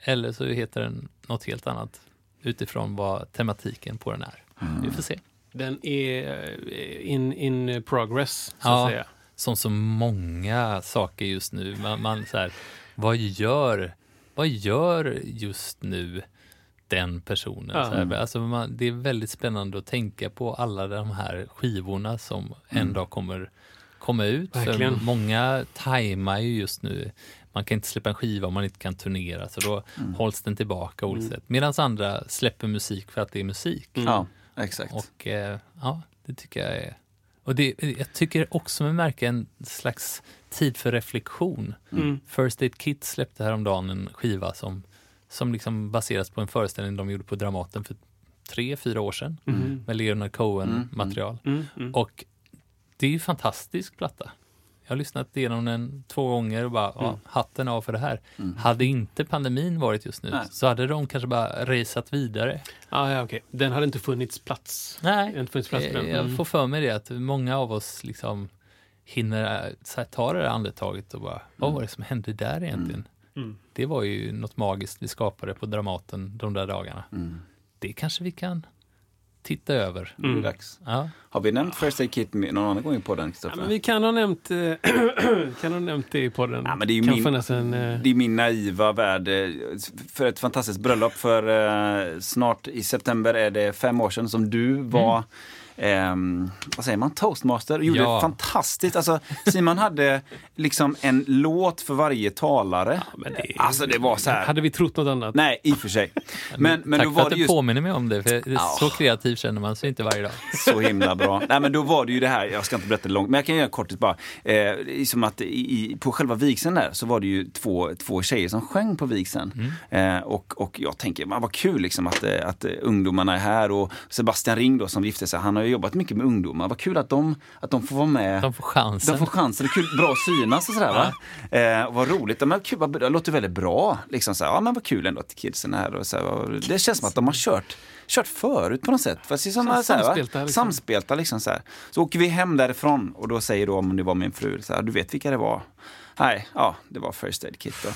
Eller så heter den något helt annat utifrån vad tematiken på den är. Vi får se. Den är eh, in, in progress, så Ja. att säga. Som så många saker just nu. Man, man så här, vad gör, vad gör just nu den personen? Ja. Så här, alltså man, det är väldigt spännande att tänka på alla de här skivorna som en dag kommer komma ut. För många tajmar ju just nu. Man kan inte släppa en skiva om man inte kan turnera, så då hålls den tillbaka olika sätt. Medan andra släpper musik för att det är musik. ja exakt. Och eh, ja, det tycker jag är... Och det, jag tycker också mig märka en slags tid för reflektion. Mm. First Aid Kit släppte häromdagen en skiva som, som liksom baseras på en föreställning de gjorde på Dramaten för tre, fyra år sedan. Mm. Med Leonard Cohen-material. Mm. Mm. Och det är ju fantastisk platta. Jag har lyssnat igenom den två gånger och bara, ja, hatten av för det här. Hade inte pandemin varit just nu Nej. så hade de kanske bara raceat vidare. Ah, ja, okej. Den hade inte funnits plats. Nej, inte funnits plats. Eh, jag Mm. får för mig det att många av oss liksom hinner så här, ta det där andetaget och bara, vad var det som hände där egentligen? Mm. Det var ju något magiskt vi skapade på Dramaten de där dagarna. Det kanske vi kan titta över. Är det dags. Ja. Har vi nämnt First Aid Kit någon annan gång på den, Ja, men vi kan ha nämnt, eh, (clears throat) kan ha nämnt det i podden. Ja, men det är kan min- en... eh, Det är min naiva värld. För ett fantastiskt bröllop för eh, snart i september är det fem år sedan som du var ehm, vad säger man, toastmaster. Och gjorde Ja. det fantastiskt. Alltså, Simon hade liksom en låt för varje talare. men det- Alltså det var så här. Hade vi trott något annat? Nej, i och för sig. Men, men Tack då för var att det du just påminner mig om det, för Ja. så kreativ känner man sig inte varje dag. så himla bra. Nej men då var det ju det här, jag ska inte berätta det långt, men jag kan göra kortligt bara. Eh, det är som att i, på själva vigseln där så var det ju två, två tjejer som sjöng på vigseln. Eh, och, och jag tänker, man vad kul liksom att, eh, att eh, ungdomarna är här och Sebastian Ring då som gifte sig, han har ju jobbat mycket med ungdomar. Vad kul att de, att de får vara med. De får chansen. De får chansen, det är kul, bra att synas och sådär va. Eh, vad roligt, men kul, vad, det låter väldigt bra. Liksom så här, ja men vad kul ändå att kidsen är här. Och så här, det känns som att de har kört, kört förut på något sätt. Fast det är Sam- så här, samspelta, liksom. Samspelta liksom så här. Så åker vi hem därifrån och då säger då om det var min fru, så här, du vet vilka det var? Nej, ja det var First Aid Kit då.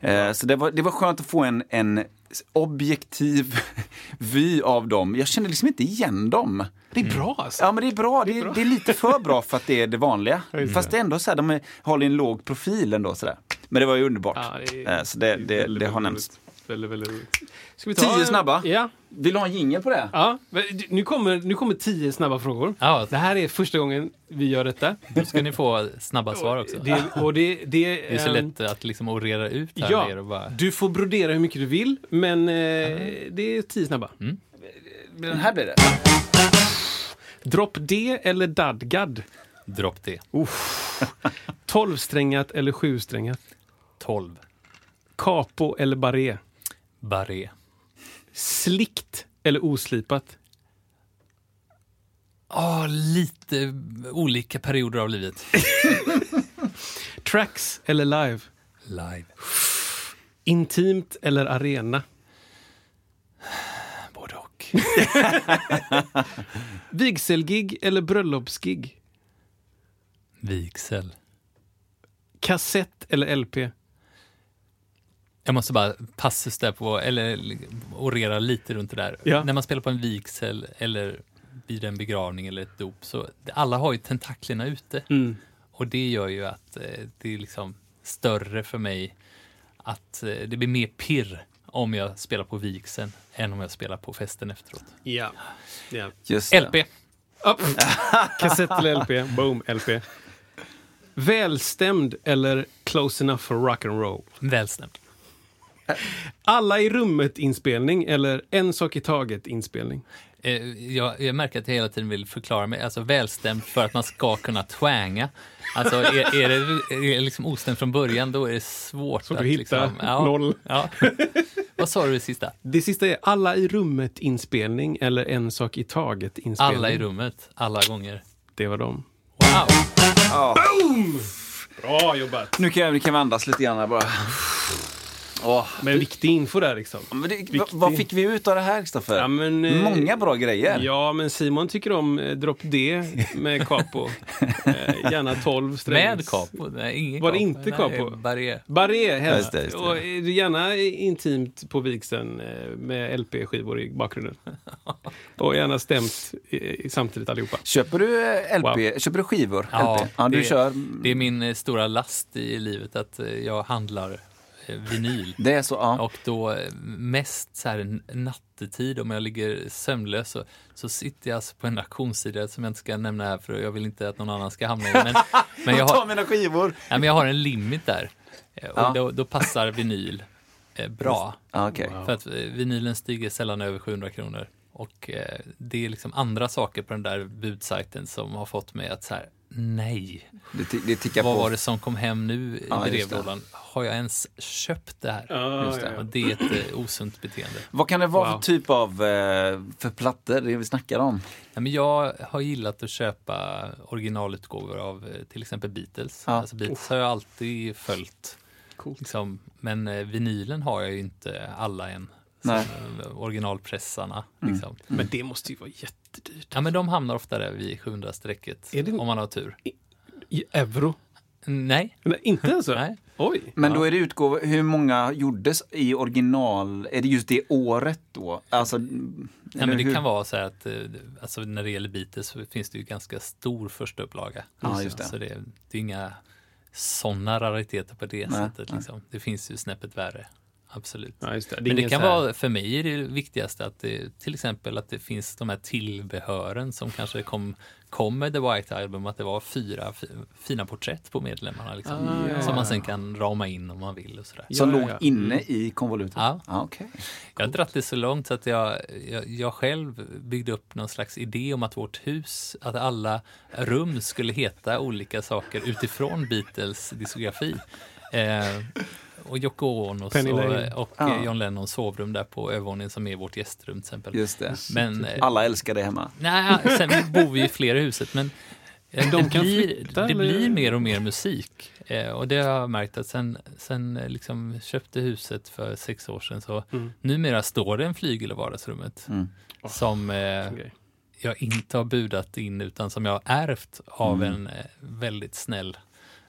Eh, så det var, det var skönt att få en, en objektiv (laughs) vy av dem. Jag kände liksom inte igen dem. Det är bra alltså. Ja men det är bra, det är, det är lite för bra för att det är det vanliga. Fast det är ändå så här, de är, håller en låg profil ändå sådär. Men det var ju underbart. Ja, det är- Eh, så det, det, Väldigt, det har väldigt nämnts. Väldigt, väldigt roligt. Ska vi Tio snabba? Ja. Vill du ha en jingel på det? ja. Nu kommer, nu kommer tio snabba frågor. Ja, Det här är första gången vi gör detta. då ska ni få snabba svar också. Det, och det, det, Det är så lätt att liksom orera ut här Ja, och bara... du får brodera hur mycket du vill, men eh, det är tio snabba. Den här blir det. Drop D eller dadgad? Dropp det. (laughs) Tolvsträngat eller sjusträngat? 12. Capo eller barré? Barré. Slickt eller oslipat? Ja, lite olika perioder av livet. (laughs) Tracks eller live? Live. Intimt eller arena? (sighs) Både och. (laughs) Vigselgig eller bröllopsgig? Vigsel. Kassett eller LP? Jag måste bara passus där på, eller orera lite runt det där. Ja. När man spelar på en vigsel eller vid en begravning eller ett dop, så alla har ju tentaklerna ute. Mm. Och det gör ju att eh, det är liksom större för mig att eh, det blir mer pirr om jag spelar på vigseln än om jag spelar på festen efteråt. Ja. ja. Just. LP. Upp. (laughs) Kassett eller LP? Boom, LP. Välstämd eller close enough for rock and roll? Välstämd. Alla i rummet-inspelning eller en sak i taget-inspelning? Eh, jag, jag märker att jag hela tiden vill förklara mig, alltså välstämd för att man ska kunna twanga. Alltså är, är det är det liksom ostämt från början, då är det svårt Svårt att hitta liksom, ja, noll. Ja. (laughs) Vad sa du det sista? Det sista är alla i rummet-inspelning eller en sak i taget-inspelning. Alla i rummet, alla gånger. Det var dem. Wow! Bra jobbat! Nu kan, jag, nu kan vi andas lite grann här bara. Åh. Men viktig info där liksom. Men det, vad, vad fick vi ut av det här Kristoffer? Ja, men, eh, Många bra grejer. Ja, men Simon tycker om eh, Drop D med capo. (laughs) eh, gärna 12 strängs. Med capo? Nej, ingen Var det capo. inte Nej, capo? Barré. Barré helst. Just det, just det. Och eh, gärna intimt på vigseln eh, med LP-skivor i bakgrunden. (laughs) Och gärna stämt eh, samtidigt allihopa. Köper du LP? Wow. Köper du skivor? Ja, LP? ja du det, kör. det är min stora last i livet att jag handlar vinyl. Det är så, ja. Och då mest så här nattetid om jag ligger sömnlös så, så sitter jag alltså på en auktionssida som jag inte ska nämna här för jag vill inte att någon annan ska hamna i. Men, (laughs) men, jag, Ta har, mina skivor! nej, men jag har en limit där. Eh, Och Ja. då, då passar vinyl eh, bra. Ja, okej. För att eh, vinylen stiger sällan över 700 kronor. Och det är liksom andra saker på den där budsajten som har fått mig att så här, nej. Det, det tickar Vad på. var det som kom hem nu i Ja, brevlådan? Har jag ens köpt det här? Ja, Just det. ja. Det är ett eh, osunt beteende. Vad kan det vara Wow. för typ av eh, för plattor, det vi snackar om? Nej, men jag har gillat att köpa originalutgåvor av eh, till exempel Beatles. Ja. Alltså Beatles har jag alltid följt. Coolt. Liksom. Men eh, vinylen har jag ju inte alla än. Nej. Originalpressarna. Mm. Liksom. Men det måste ju vara jättedyrt. Ja, men de hamnar ofta där vid 700-strecket Är det- om man har tur. I euro? Nej, Nej, inte alltså? nej. Oj. Men då är det utgåvor, hur många gjordes i original? Är det just det året då? Alltså, Nej, eller men det hur? kan vara så här att eh, alltså, när det gäller Beatles så finns det ju ganska stor första upplaga. Ja, just det. Så det, det är inga sådana rariteter på det Nej, sättet. Liksom. Det finns ju snäppet värre absolut. Ja, just det. är Men det kan här- vara, för mig är det viktigaste att det, till exempel att det finns de här tillbehören som kanske kom, kom med The White Album, att det var fyra fi- fina porträtt på medlemmarna liksom, Ah, ja, som ja. man sen kan rama in om man vill och sådär. Som Ja, låg ja. inne i konvolutet? Ja. Ah, okej. Jag har dratt det så långt så att jag, jag, jag själv byggde upp någon slags idé om att vårt hus, att alla rum skulle heta olika saker utifrån Beatles diskografi. Eh, och Yoko Lane. och, och Ja. John Lennons sovrum där på övervåningen som är vårt gästrum till exempel. Just det. Men, eh, Alla älskar det hemma. nej, sen bor vi i flera i huset men eh, de det, kan blir, flytta, det blir mer och mer musik. Eh, och det har jag märkt att sen, sen liksom köpte huset för sex år sedan så Mm. numera står det en flygel i vardagsrummet Mm. som eh, jag inte har budat in utan som jag har ärvt av Mm. en eh, väldigt snäll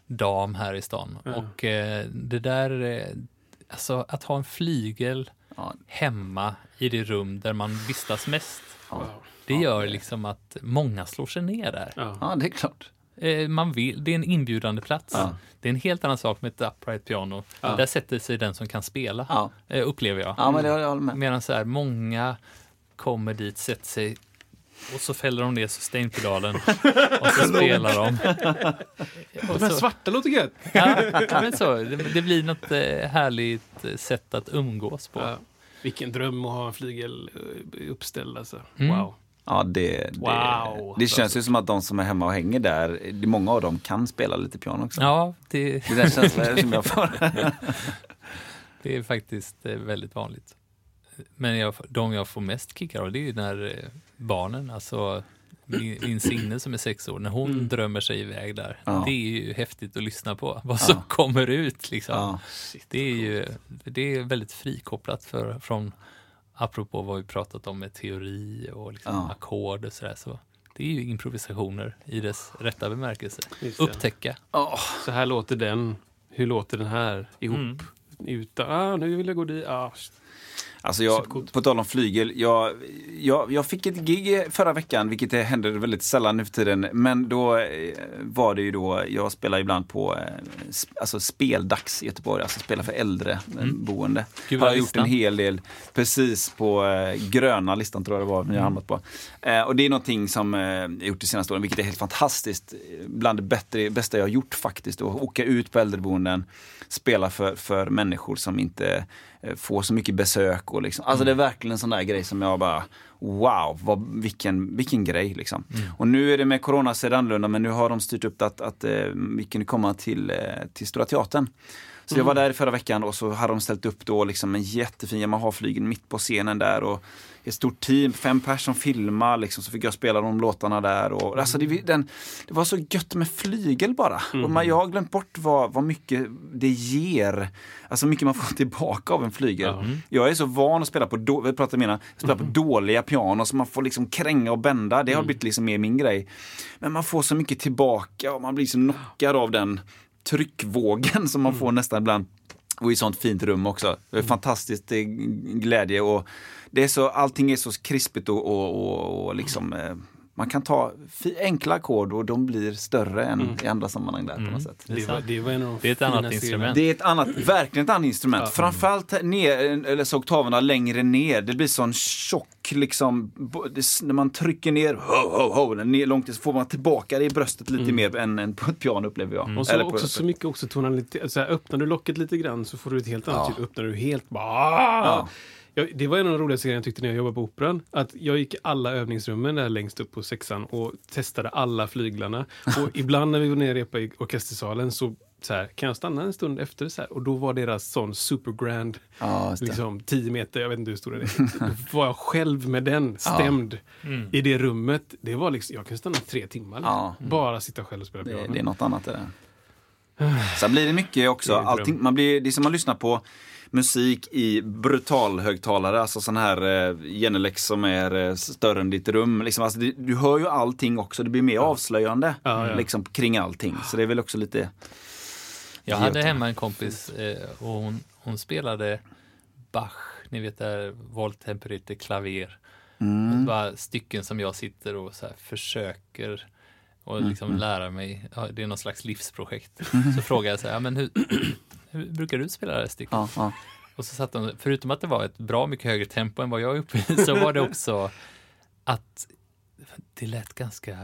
dam här i stan. Ja. Och eh, det där, eh, alltså att ha en flygel Ja. hemma i det rum där man vistas mest. Ja. Det gör liksom att många slår sig ner där. Ja. ja, det är klart. Eh, man vill, det är en inbjudande plats. Ja. Det är en helt annan sak med ett upright piano. Ja. Där sätter sig den som kan spela, Ja, upplever jag. ja men det jag med. Medan så här, många kommer dit, sätter sig och så fäller de ner Sustain-pedalen (laughs) och så spelar de. De här svarta låter gött. ja, men så, det, det blir något eh, härligt eh, sätt att umgås på. Ja. Vilken dröm att ha en flygel eh, uppställd alltså. Mm. Wow. Ja, det, det, Wow. det känns ju som att de som är hemma och hänger där, många av dem kan spela lite piano också. Ja, det, Det är den känslan som jag får. (laughs) det är faktiskt väldigt vanligt. Men jag, de jag får mest kickar av det är ju när eh, barnen, alltså min, min Signe som är sex år, när hon Mm. drömmer sig iväg där. Ja. Det är ju häftigt att lyssna på, vad som Ja. kommer ut liksom. Ja. Det är ju det är väldigt frikopplat för, från, apropå vad vi pratat om med teori och liksom Ja. ackord och sådär. Så det är ju improvisationer i dess rätta bemärkelse. Upptäcka. Åh, Så här låter den. Hur låter den här ihop? Mm. Utan, ah, nu vill jag gå dit. Ah, Alltså jag, på tal om flygel, jag, jag, jag fick ett gig förra veckan, vilket det händer väldigt sällan nu för tiden. Men då eh, var det ju då, jag spelar ibland på eh, alltså speldags i Göteborg, alltså spelar för äldre eh, boende. Gud, har jag gjort en hel del, precis på eh, gröna listan tror jag det var, ni har hamnat på. Och det är någonting som jag gjort de senaste åren, vilket är helt fantastiskt. Bland det bättre, bästa jag har gjort faktiskt, att åka ut på äldreboenden, spela för, för människor som inte får så mycket besök. Och liksom. Alltså det är verkligen en sån där grej som jag bara, wow, vad, vilken, vilken grej. Liksom. Och nu är det med corona ser det annorlunda, men nu har de styrt upp att, att eh, vi kan komma till, eh, till Stora Teatern. Så jag var där förra veckan och så hade de ställt upp då liksom en jättefin Yamaha-flygel mitt på scenen där. Och ett stort team, fem personer som filmar, liksom, så fick jag spela de låtarna där. Och, alltså det, den, det var så gött med flygel bara. Och man, jag har glömt bort vad, vad mycket det ger. Alltså mycket man får (laughs) tillbaka av en flygel. Jag är så van att spela på, då, vi pratade med innan, spela på dåliga pianon så man får liksom kränga och bända. Det har blivit liksom mer min grej. Men man får så mycket tillbaka och man blir så knockad av den tryckvågen som man får nästan ibland. Och i sånt fint rum också. Det är fantastiskt det är glädje och det är så, allting är så krispigt och, och, och, och liksom eh, man kan ta enkla ackord och de blir större än i andra sammanhang där på något sätt. Det var, det var en Det är ett annat instrument. Det är ett annat, verkligen ett annat instrument. Framförallt ner, eller så oktaverna längre ner. Det blir sån tjock liksom, när man trycker ner, ho, ho, ho, ner långt ner, så får man tillbaka det i bröstet lite mer än, än på ett piano upplever jag. Och så Eller på, också så mycket också tonalitet. Så här, öppnar du locket lite grann så får du ett helt annat Ja. ljud. Öppnar du helt bara... Ja. Jag, det var en av de roligaste grejerna jag tyckte när jag jobbade på Operan. Att jag gick i alla övningsrummen där längst upp på sexan och testade alla flyglarna. Och (laughs) ibland när vi var nere och repade i orkestersalen så, så här, kan jag stanna en stund efter så här, och då var deras sån supergrand, Ja, det. liksom 10 meter, jag vet inte hur stor den är. Då (laughs) var jag själv med den, stämd, i det rummet. Det var liksom, jag kunde stanna tre timmar. Liksom. Ja. Bara sitta själv och spela Det, piano. det är något annat det där. (sighs) Sen blir det mycket också, Det allting, man blir, det är som att lyssna på musik i brutalhögtalare, alltså sån här eh, Genelex som är eh, större än ditt rum. Liksom, alltså, det, du hör ju allting också, det blir mer avslöjande Ja, ja. Liksom, kring allting. Så det är väl också lite... Jag hade hemma en kompis eh, och hon, hon spelade Bach, ni vet det här voltemperierte klaver. Mm. Det var stycken som jag sitter och så här försöker och liksom lära mig. Ja, det är någon slags livsprojekt. Så frågar jag så här, ja, men hur, (clears throat) hur brukar du spela det här stycket? Ja, ja. Och så satt de, förutom att det var ett bra mycket högre tempo än vad jag är uppe i, så var det (laughs) också att det lät ganska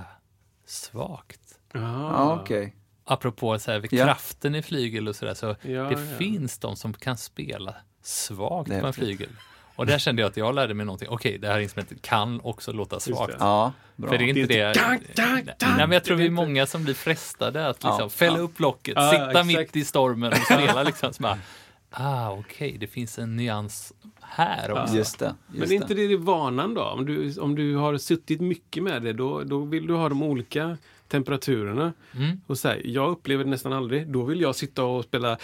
svagt. Ja, okej. Apropå så här, Ja. kraften i flygel och sådär, så Ja, det ja. finns de som kan spela svagt Det på en flygel. Och där kände jag att jag lärde mig någonting. Okej, det här instrumentet kan också låta svagt. det. Ja, bra. För det är inte Det är dang, dang. Nej, men jag tror Det vi är många som blir frestade att liksom Ja, fälla ja. upp locket, Ja, sitta exakt. mitt i stormen och spela liksom. Så bara, ah, okej, det finns en nyans här också. Just det. Just Men är inte det, det vanan då? Om du, om du har suttit mycket med det, då, då vill du ha de olika temperaturerna. Mm. Och så här, jag upplever det nästan aldrig. Då vill jag sitta och spela...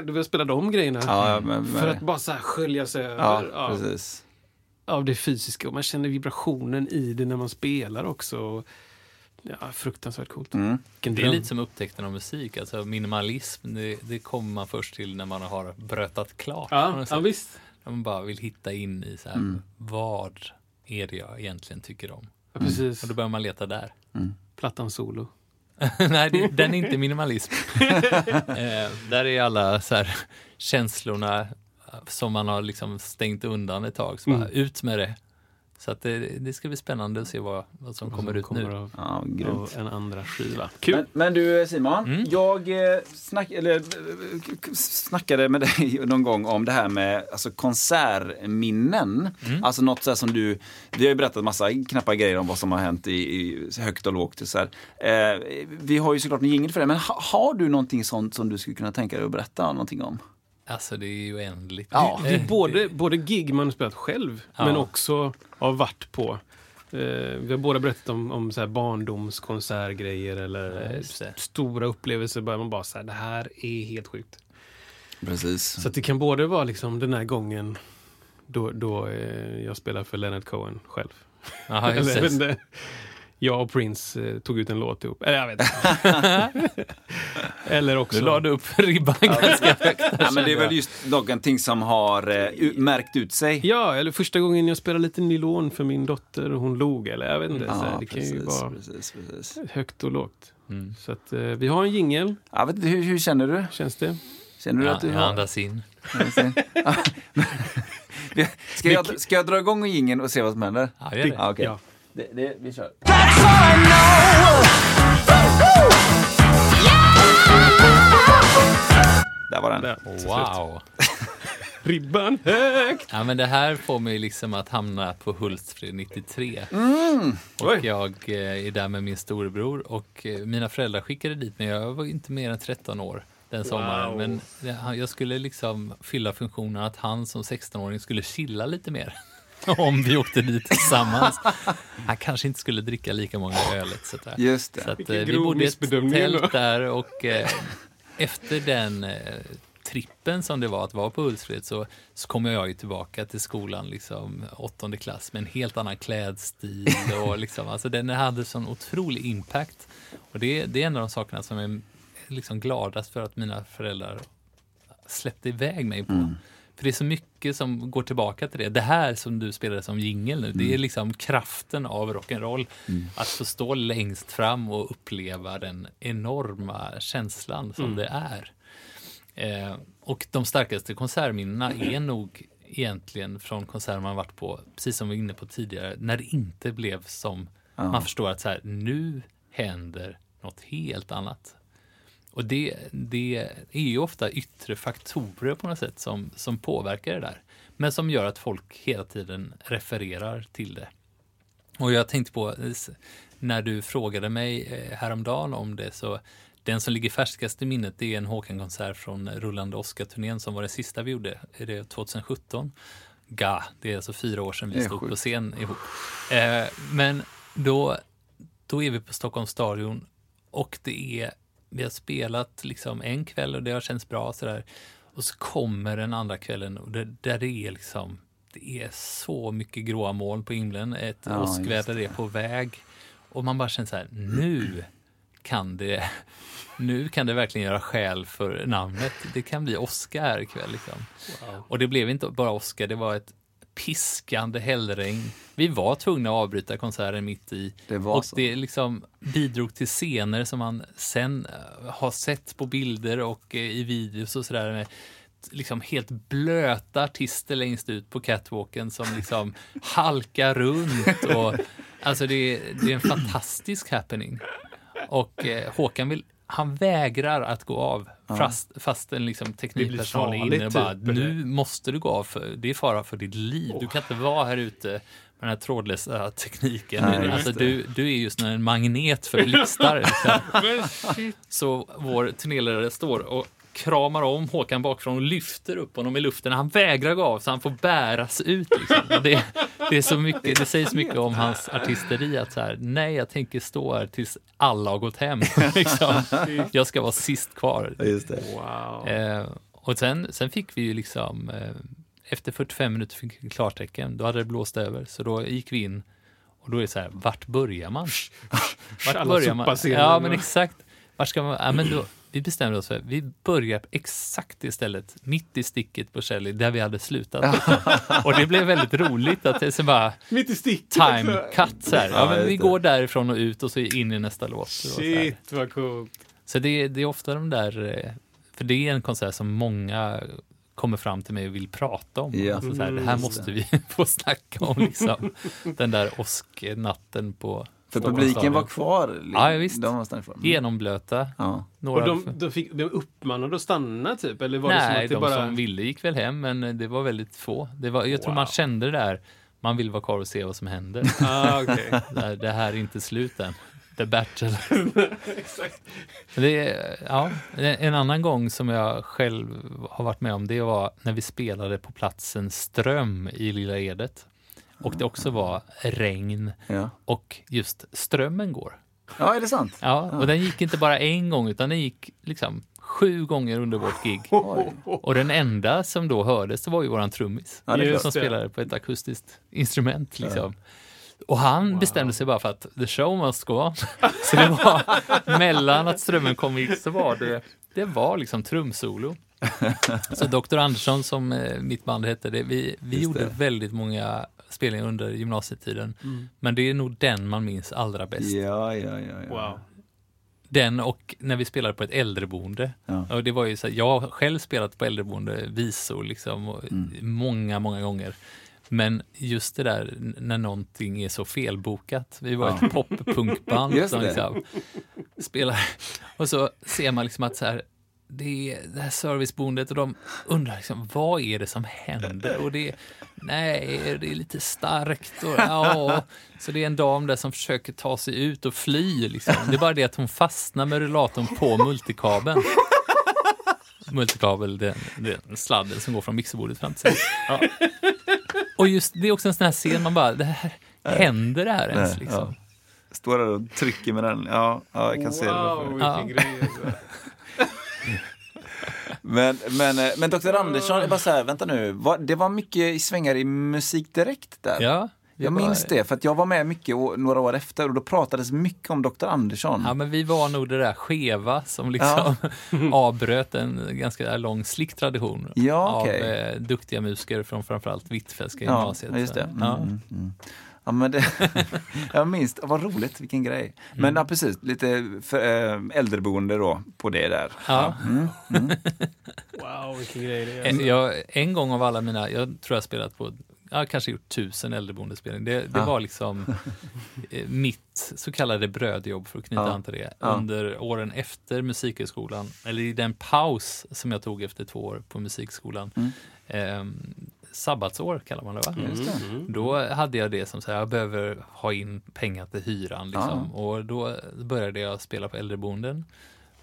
Då vill jag spela de grejerna. Ja, men, För att bara så här skölja sig över ja, av, precis. av det fysiska. Och man känner vibrationen i det när man spelar också. Ja, fruktansvärt coolt. Mm. Det är lite som upptäckten av musik. Alltså minimalism, det, det kommer man först till när man har brötat klart. Ja, ja, visst. När man bara vill hitta in i så här, Mm. vad är det jag egentligen tycker om? Ja, precis. Och då börjar man leta där. Plattan solo. (laughs) Nej, det, den är inte minimalism. (laughs) eh, där är alla så här, känslorna som man har liksom stängt undan ett tag. Så bara, Mm. ut med det. Så att det, det ska bli spännande att se vad, vad som kommer ut nu. Av, Ja, grymt. av en andra skiva. Kul! Men, men du Simon, Mm. jag eh, snack, eller, eh, snackade med (laughs) dig någon gång om det här med alltså, konsertminnen. Mm. Alltså något så här som du, vi har ju berättat massa knappa grejer om vad som har hänt i, i högt och lågt. Och så här. Eh, vi har ju såklart en jingel för det, men ha, har du någonting sånt som du skulle kunna tänka dig att berätta någonting om? Alltså det är ju oändligt. Ja, Det är Eh, både, både gig man har spelat själv, Ja. men också har varit på. Eh, vi har båda berättat om, om så här barndomskonsertgrejer eller Ja, eh, stora upplevelser. Bara man bara så här, det här är helt sjukt. Precis. Så att det kan både vara liksom den här gången då, då eh, jag spelar för Leonard Cohen själv. Just (laughs) Eller, jag, och Prince eh, tog ut en låt ihop. Eller jag vet inte. (laughs) Eller också... Du upp ribban ganska högt. Ja, men det är väl just någonting som har eh, märkt ut sig. Ja, eller första gången jag spelade lite nylon för min dotter och hon log. Eller jag vet inte. så här, det kan ju vara precis, precis. högt och lågt. Mm. Så att, eh, vi har en jingel, Ja, du, hur, hur känner du? känns det. Känner du Ja, att du jag har... andas in. (laughs) (laughs) Ska jag, ska jag dra igång jingeln och se vad som händer? Ja, gör det. Ja, okej. Ja. Det, det, vi kör. Där var den. Där. Wow. (laughs) Ribban högt! Ja, men det här får mig liksom att hamna på Hultsfred 93. Mm. Och jag eh, är där med min storebror och eh, mina föräldrar skickade dit mig. Jag var inte mer än 13 år den sommaren. Wow. Men jag skulle liksom fylla funktionen att han som 16-åring skulle chilla lite mer. (laughs) Om vi åkte dit tillsammans. (laughs) Han kanske inte skulle dricka lika många öl etc. Just det. Så att, Vilken eh, vi bodde i ett tält där och eh, efter den eh, trippen som det var att vara på Hultsfred så, så kom jag ju tillbaka till skolan, liksom åttonde klass med en helt annan klädstil (laughs) och liksom, alltså den hade sån otrolig impact. Och det, det är en av de sakerna som jag är liksom gladast för att mina föräldrar släppte iväg mig på. För det är så mycket som går tillbaka till det. Det här som du spelade som jingel nu, det är liksom kraften av rock'n'roll. Att få stå längst fram och uppleva den enorma känslan som det är. Eh, och de starkaste konsertminnena är (clears throat) nog egentligen från konserter man varit på, precis som vi var inne på tidigare, när det inte blev som man förstår att så här, nu händer något helt annat. Och det, det är ju ofta yttre faktorer på något sätt som, som påverkar det där. Men som gör att folk hela tiden refererar till det. Och jag tänkte på, eh, när du frågade mig eh, häromdagen om det, så den som ligger färskast i minnet det är en Håkan-konsert från Rullande Oscar-turnén som var det sista vi gjorde, är det 2017? Ga, det är alltså fyra år sedan vi stod på scen ihop. Eh, men då, då är vi på Stockholms stadion och det är, vi har spelat liksom en kväll och det har känts bra sådär. Och så kommer den andra kvällen och det, där det är liksom, det är så mycket gråa moln på himlen, ett Ja, åskväder är på väg och man bara känner så här, nu kan det, nu kan det verkligen göra skäl för namnet. Det kan bli Oscar ikväll liksom. Och det blev inte bara Oscar, det var ett piskande hällregn. Vi var tvungna att avbryta konserten mitt i. Det och så. det liksom bidrog till scener som man sen eh, har sett på bilder och eh, i videos och sådär. Med liksom helt blöta artister längst ut på catwalken som liksom (laughs) halkar runt. Och, alltså det, är- det är en fantastisk happening. Och eh, Håkan vill, han vägrar att gå av fast, fastän liksom teknikpersonalen är inne och bara typ, nu måste du gå av, för det är fara för ditt liv. Du kan inte vara här ute med den här trådlösa tekniken. Nej, alltså, du, du är just en magnet för blixtar. Liksom. (laughs) Så vår turnéledare står och kramar om Håkan bakifrån och lyfter upp honom i luften. Han vägrar gå av så han får bäras ut. Liksom. Det, det, är så mycket, det säger så mycket om hans artisteri att så här, nej, jag tänker stå här tills alla har gått hem. (laughs) Liksom. Jag ska vara sist kvar. Just det. Wow. Eh, och sen, sen fick vi ju liksom, eh, efter 45 minuter fick vi klartecken, då hade det blåst över, så då gick vi in och då är det så här, vart börjar man? (laughs) Vart börjar man? Ja, men exakt. Vart ska man? Ja, men då, vi bestämde oss för, vi börjar exakt det stället, mitt i sticket på Shelley, där vi hade slutat. (laughs) och det blev väldigt roligt att det så bara, Mitt i sticket. time cut så här. Ja, men vi går därifrån och ut och så in i nästa låt. Var så. Shit vad coolt. Så det, det är ofta de där, eh, för det är en konsert som många kommer fram till mig och vill prata om. Ja. Alltså så här, det här Mm, måste vi (laughs) få snacka om, liksom. den där åsknatten på För publiken var kvar. Ja, ja, visst. De var stannade kvar. Genomblöta. Ja. Några Och de, de fick de uppmanade att stanna typ? Eller var det som Nej, att det de bara... som ville gick väl hem, men det var väldigt få. Det var, jag tror man kände det där, man vill vara kvar och se vad som händer. (laughs) Ah, okej. det, här, det här är inte slut än. The battle. (laughs) Det är, ja, en annan gång som jag själv har varit med om, det var när vi spelade på platsen Ström i Lilla Edet. Och det också var regn Ja. och just strömmen går. ja, är det sant? Ja, och den gick inte bara en gång utan den gick liksom sju gånger under vårt gig. (laughs) Oj. Och den enda som då hördes var ju våran trummis. Ja, det är Just som spelade på ett akustiskt instrument. Liksom. Och han bestämde sig bara för att the show must go on. (laughs) Så det var (laughs) mellan att strömmen kom gick så var det, det var liksom trumsolo. Så Dr. Andersson som eh, mitt band hette, det, vi, vi Just gjorde det. väldigt många spelningar under gymnasietiden. Men det är nog den man minns allra bäst. Ja, ja, ja. ja. Wow. Den och när vi spelade på ett äldreboende. Ja. Och det var ju så här, jag har själv spelat på äldreboende visor liksom, och många, många gånger. Men just det där när någonting är så felbokat. Vi var ett pop-punkband (laughs) som liksom spelar och så ser man liksom att så här, det är det här serviceboendet och de undrar liksom, vad är det som händer? Och det nej, det är lite starkt. Och, ja. Så det är en dam där som försöker ta sig ut och fly. Liksom. Det är bara det att hon fastnar med rullatorn på multikabeln. Multikabel, den, den sladden som går från mixerbordet fram till sig. Ja. Och just det är också en sån här scen, man bara, det här, händer det här ens? Nej, Liksom? Står där och trycker med den. Ja, ja jag kan se det. Wow, vilken grej. (laughs) Men, men, eh, men Dr. Andersson, jag bara så här, vänta nu. Det var mycket svängar i musik direkt där. Ja, Jag minns det, för att jag var med mycket några år efter och då pratades mycket om Dr. Andersson. Ja, men vi var nog det där skeva som liksom (laughs) avbröt en ganska lång slick tradition Ja, okej. av eh, duktiga musiker från framförallt Hvitfeldtska Ja, gymnasiet. ja, just det. Mm, Ja. mm, mm. Ja, men det, (laughs) jag minns, vad roligt, vilken grej. Men Mm. ja, precis, lite för, äh, äldreboende då på det där. Ja. Mm, mm. (laughs) Wow, vilken grej det är. En, jag, en gång av alla mina, jag tror jag har spelat på, jag har kanske gjort tusen äldreboendespelning. Det, det Ja. var liksom eh, mitt så kallade brödjobb för att knyta Ja. an till det. Ja. Under åren efter musikhögskolan, eller i den paus som jag tog efter två år på musikskolan. Mm. Eh, sabbatsår kallar man det va? Det. Mm. Då hade jag det som så här, jag behöver ha in pengar till hyran liksom. Och då började jag spela på äldreboenden.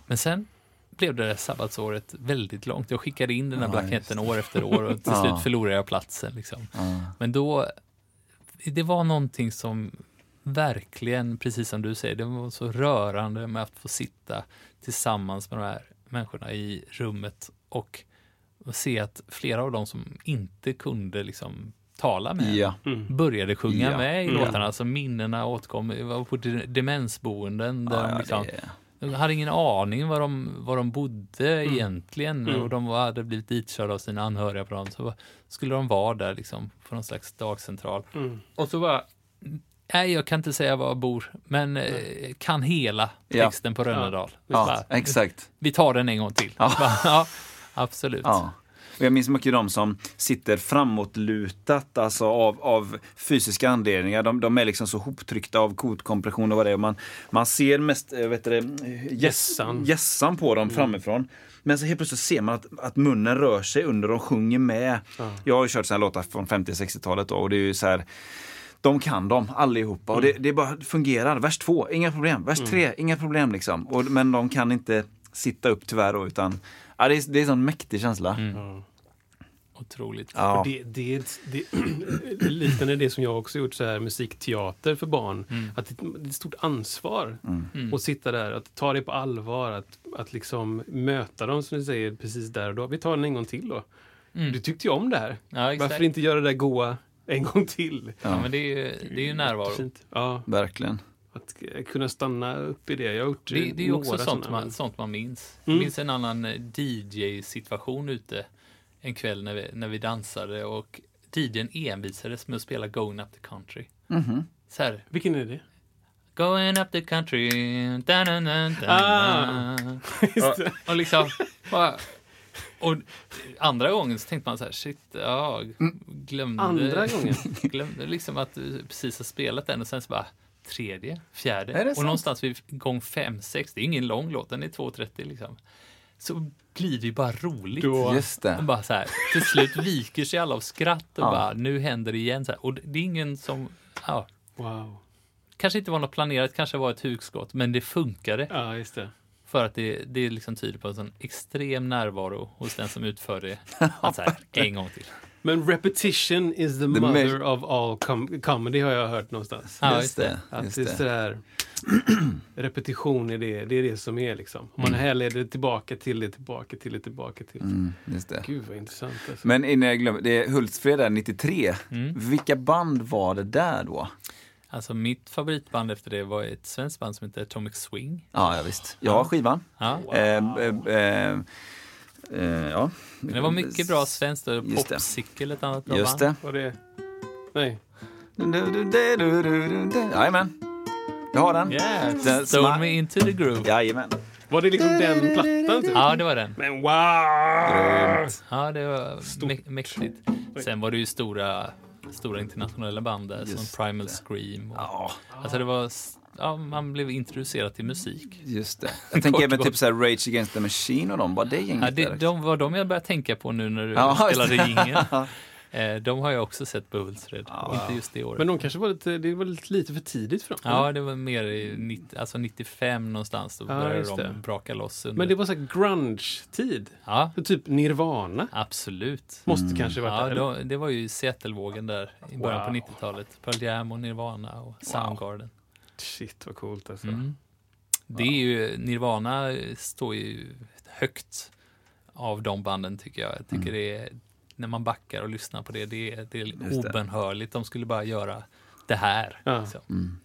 Men sen blev det där sabbatsåret väldigt långt. Jag skickade in den här Ja, blanketten år efter år och till (laughs) slut förlorade jag platsen. Liksom. Ja. Men då, det var någonting som verkligen, precis som du säger, det var så rörande med att få sitta tillsammans med de här människorna i rummet och se att flera av dem som inte kunde liksom tala med Ja. började sjunga Ja. med i Mm. låtarna. Alltså minnena åtkom. Vi var på de- demensboenden där Ja, de ja, liksom, De hade ingen aning var de, var de bodde Mm. egentligen och de var, hade blivit ditkörda av sina anhöriga på dem. Så var- skulle de vara där liksom på någon slags dagcentral. Mm. Och så bara, nej jag kan inte säga var jag bor, men eh, kan hela Ja. texten på Rönnedal. Ja, Bara, exakt. Vi tar den en gång till. Ja. Absolut. Ja. Och jag minns mycket de som sitter framåtlutat, alltså av, av fysiska anledningar. De, de är liksom så hoptryckta av kotkompression och vad det är. Man, man ser mest, eh, vet du Gässan. gässan på dem framifrån. Men så helt plötsligt ser man att, att munnen rör sig under och sjunger med. Jag har ju kört sådana låtar från 50-60-talet då, och det är ju så här de kan dem allihopa och det, det bara fungerar. Vers två, inga problem. Vers tre, inga problem liksom. Och, men de kan inte sitta upp tyvärr då, utan ja, det, är, det är en sån mäktig känsla. Ja. Otroligt. Ja. Det, det, det, (clears throat) liknande det som jag också gjort, så här, musikteater för barn. Att det, det är ett stort ansvar Mm. att sitta där, att ta det på allvar, att, att liksom möta dem som du säger precis där och då. Vi tar den en gång till då. Mm. Du tyckte ju om det här. Ja, exakt. Varför inte göra det där goa en gång till? Ja, men det är ju, det är ju närvaro. Fint. Ja, Verkligen. Att eh, kunna stanna upp i det. Jag har gjort Det, det är ju också sånt man, sånt man minns. Mm. Jag minns en annan eh, DJ-situation ute en kväll när vi, när vi dansade och DJn envisades med att spela Going Up the Country. Mhm. Så här, Vilken är det? Going up the country, da, da, da, da, Ah. (laughs) och, och liksom, bara, och andra gången så tänkte man så här, shit, ja, glömde, Andra gången? (laughs) glömde liksom att du precis har spelat den och sen så bara, tredje, fjärde. Och sant? någonstans vid gång fem, sex, det är ingen lång låt, den är 2.30 liksom. Så blir det ju bara roligt. Då- Just det. Och bara så här, till slut viker sig alla av skratt och Ja. bara, nu händer det igen. Så här. Och det är ingen som, ja, Wow. kanske inte var något planerat, kanske var ett hugskott, men det funkade. Ja, just det. För att det, det liksom tyder på en sån extrem närvaro hos den som utför det. (laughs) Att så här, en gång till. Men repetition is the, mother measure- of all com comedy har jag hört någonstans. Ja, just det. Att Just det är det. sådär, (clears throat) repetition är det, det är det som är liksom. Om man härleder det tillbaka till det, tillbaka till det, tillbaka till det. Mm, just det. Gud vad intressant alltså. Men innan jag glömmer, det är Hultsfred där 93. Mm. Vilka band var det där då? Alltså mitt favoritband efter det var ett svenskt band som heter Atomic Swing. Ja, ja visst. Jag har skivan. Ja. Eh, eh, eh, eh, ja. Men det var mycket bra svenskt. Popsicle ett annat bra Just det. Var det... Nej. Jajamän. Jag har den. Yeah, Den Stole me into the groove. Jajamän. Var det liksom den plattan? Typ? Ja, det var den. Men wow! Ja, det var mä- mäktigt. Sen var det ju stora, stora internationella band där som Primal det. Scream. Och, Ja, Alltså det var, ja, man blev introducerad till musik. just det. (laughs) Jag tänker även typ så här Rage Against the Machine och de, var det gänget Ja, det, där? de var de jag började tänka på nu när du Ja, spelade det. jingeln. (laughs) Eh, de har jag också sett på Hultsfred. Ja. Inte just det året. Men de kanske var lite, det var lite, lite för tidigt för dem. Ja, det var mer i 90, alltså 95 någonstans. Då Ja, började de det. braka loss. Under. Men det var så grunge-tid. Ja, typ Nirvana. absolut. Måste kanske varit Ja, där. då, det var ju Seattle-vågen där i början på Wow. 90-talet. Pearl Jam och Nirvana och Soundgarden. Shit vad coolt alltså. Mm. Det är ju, Nirvana står ju högt av de banden tycker jag. Jag tycker Mm. det är, när man backar och lyssnar på det, det är, det är det. obenhörligt. De skulle bara göra det här. Ja. liksom. Mm.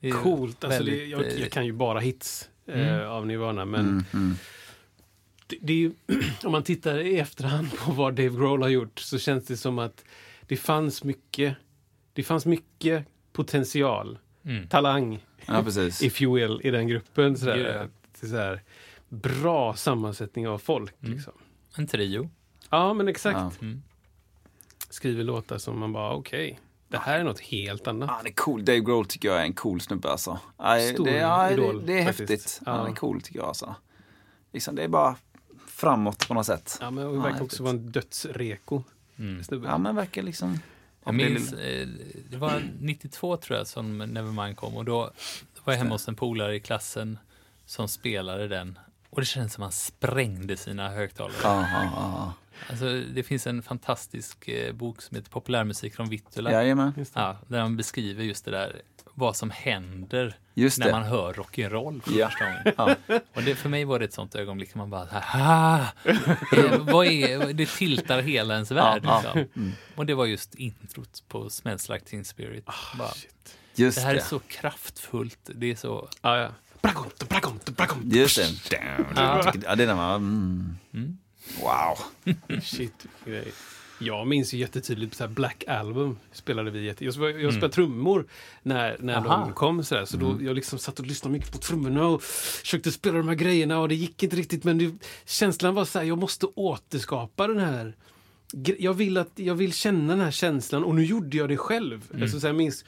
Det Coolt. Alltså det, väldigt, jag, eh, jag kan ju bara hits eh, Mm. av Nirvana. Men Mm, mm. det, det är ju, (clears throat) om man tittar i efterhand på vad Dave Grohl har gjort så känns det som att det fanns mycket, det fanns mycket potential, Mm. talang, Ja, precis. if you will, i den gruppen. Sådär. Är sådär, bra sammansättning av folk. Mm. Liksom. En trio. Ja, men exakt. Ja. Mm. Skriver låtar som man bara, okej, det här är något helt annat. Han är cool. Dave Grohl tycker jag är en cool snubbe alltså. Ja, Stor det, ja, idol, det, det är faktiskt. häftigt. Han Ja. är cool tycker jag alltså. Liksom, det är bara framåt på något sätt. Ja, men det Ja, verkar också vara en dödsreko. Mm. Snubbe. Ja, men verkar liksom... Jag minns, eh, det var 92 tror jag som Nevermind kom och då var jag hemma hos en polare i klassen som spelade den och det kändes som att han sprängde sina högtalare. Ja, ja. Alltså, det finns en fantastisk eh, bok som heter Populärmusik från Vittula. Jajamän. Ja, där han beskriver just det där, vad som händer Just när det. man hör rock'n'roll för Ja. första gången. (laughs) Ja. Och det, för mig var det ett sånt ögonblick man bara, ah, eh, vad är, det tiltar hela ens värld. Ja, liksom. ja. Mm. Och det var just introt på Smells Like Teen Spirit. bara, Shit. Just det här det. är så kraftfullt, det är så, ja. bragonto, bragonto, bragonto. Just det. Ja, det där var... Mm. Wow. (laughs) Shit, grej. Jag minns ju jättetydligt så Black Album spelade vi jätte... Jag, jag spelade trummor när, när Aha. de kom så, där, så då jag liksom satt och lyssnade mycket på trummorna och försökte spela de här grejerna och det gick inte riktigt. Men det, känslan var så här, jag måste återskapa den här jag vill, att, jag vill känna den här känslan och nu gjorde jag det själv. Alltså, så här, minns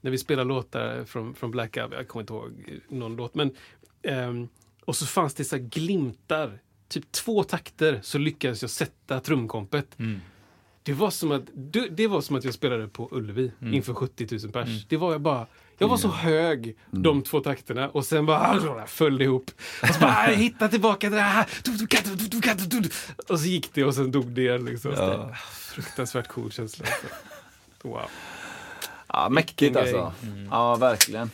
när vi spelade låtar från, från Black Album, jag kommer inte ihåg någon låt, men ehm, och så fanns det så glimtar, typ två takter så lyckades jag sätta trumkompet. Det var, som att, det, det var som att jag spelade på Ullevi inför 70 000 pers. Det var jag bara, jag var så hög de två takterna och sen bara (laughs) föll det ihop. Och så bara, "Ah, hitta tillbaka det här. Och så gick det och sen dog det igen. Liksom. Ja. Fruktansvärt cool känsla. Alltså. Wow. Ja, mäktigt alltså. Ja, verkligen.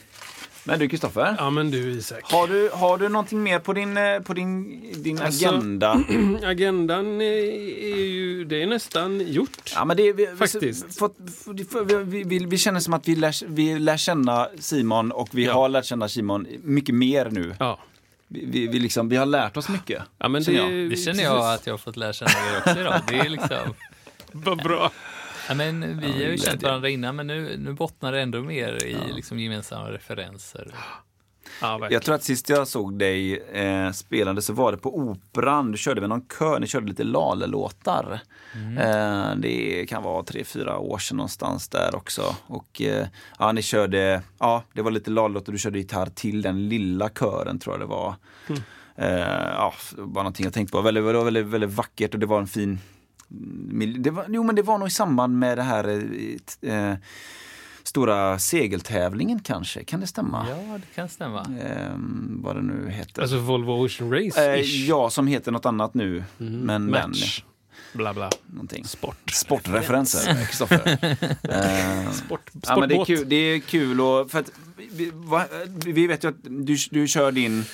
Men du Kristoffer, Ja men du Isak. har du, har du någonting mer på din, eh, på din, din Alltså- agenda? (clears throat) Agendan är, ju, det är nästan gjort. Ja, men det, vi, Faktiskt. Vi, fått- för, vi, vi, vi, vi känner som att vi lär, vi lär känna Simon och vi Ja. har lärt känna Simon mycket mer nu. Ja. Vi, vi, liksom, vi har lärt oss mycket. ja men Känner det, jag. Det känner jag att jag har fått lära känna er också idag. Det är liksom... (laughs) Vad bra. Ja, men vi har ju känt varandra innan, men nu, nu bottnar det ändå mer i liksom gemensamma referenser. Ja. Jag tror att sist jag såg dig eh, spelande så var det på Operan. Du körde med någon kör, ni körde lite Lale-låtar. Eh, det kan vara tre, fyra år sedan någonstans där också. Och eh, ja, ni körde, ja det var lite Lale-låtar, du körde gitarr till den lilla kören tror jag det var. Eh, ja, det var någonting jag tänkte på. Väldigt, det var väldigt, väldigt vackert och det var en fin det var, Jo men det var nog i samband med det här eh, eh, stora segeltävlingen kanske, kan det stämma? Ja, det kan stämma. Ehm, vad det nu heter. Alltså Volvo Ocean Race? eh, ja, som heter något annat nu. Men Match. den, Bla bla. någonting. Sport. Sportreferenser, Kristoffer. (laughs) Ehm, Sport, ja, men det är sportbåt. kul, det är kul och för att vi, va, vi vet ju att du, du kör din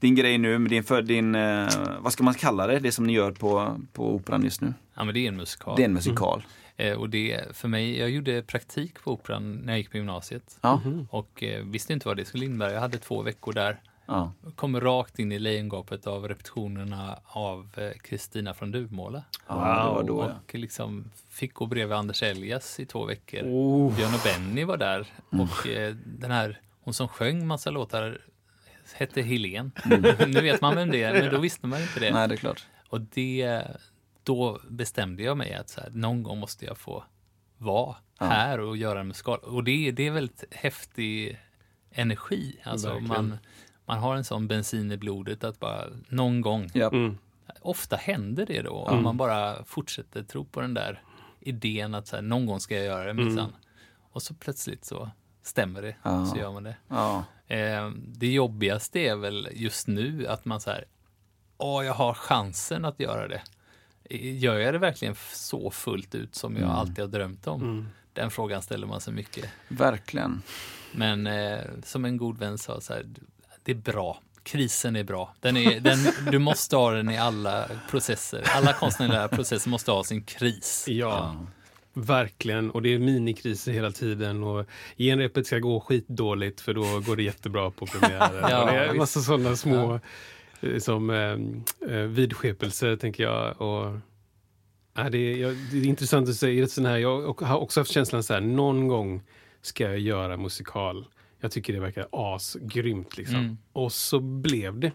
din grej nu med din, för din, eh, vad ska man kalla det, det som ni gör på, på Operan just nu? Ja, men det är en musikal. Det är en musikal. Eh, och det, för mig, jag gjorde praktik på Operan när jag gick på gymnasiet. Ja. Och eh, visste inte vad det skulle innebära. Jag hade två veckor där. Ja. Kom rakt in i lejongapet av repetitionerna av eh, Kristina från Duvemåla. Ja, var då, ja. Och liksom fick gå bredvid Anders Elias i två veckor. Oh. Björn och Benny var där. Mm. Och eh, den här, hon som sjöng massa låtar hette Helen. Mm. (laughs) nu vet man vem det är, men då visste man inte det. Nej, det är klart. Och det, då bestämde jag mig att så här, någon gång måste jag få vara här och göra en musikal. Och det, det är väldigt häftig energi. Alltså Verkligen. man, man har en sån bensin i blodet att bara någon gång, Ja. Mm. ofta händer det då. Om man bara fortsätter tro på den där idén att så här, någon gång ska jag göra det minsann. Och så plötsligt så stämmer det, Ja. så gör man det. Ja. Eh, det jobbigaste är väl just nu att man så här, åh, jag har chansen att göra det. Gör jag det verkligen så fullt ut som jag alltid har drömt om? Den frågan ställer man sig mycket. Verkligen. Men eh, som en god vän sa, så här, det är bra. Krisen är bra. Den är, den, du måste ha den i alla processer. Alla konstnärliga processer måste ha sin kris. Ja, verkligen. Och det är minikriser hela tiden. Och genrepet ska gå skitdåligt för då går det jättebra på premiären. (laughs) Ja, Och det är massa sådana små eh, som eh, eh, vidskepelser, tänker jag. Och, ja, det, är, jag, det är intressant att säga sån här. Jag har också haft känslan så här, någon gång ska jag göra musikal. Jag tycker det verkar asgrymt. Liksom. Mm. Och så blev det.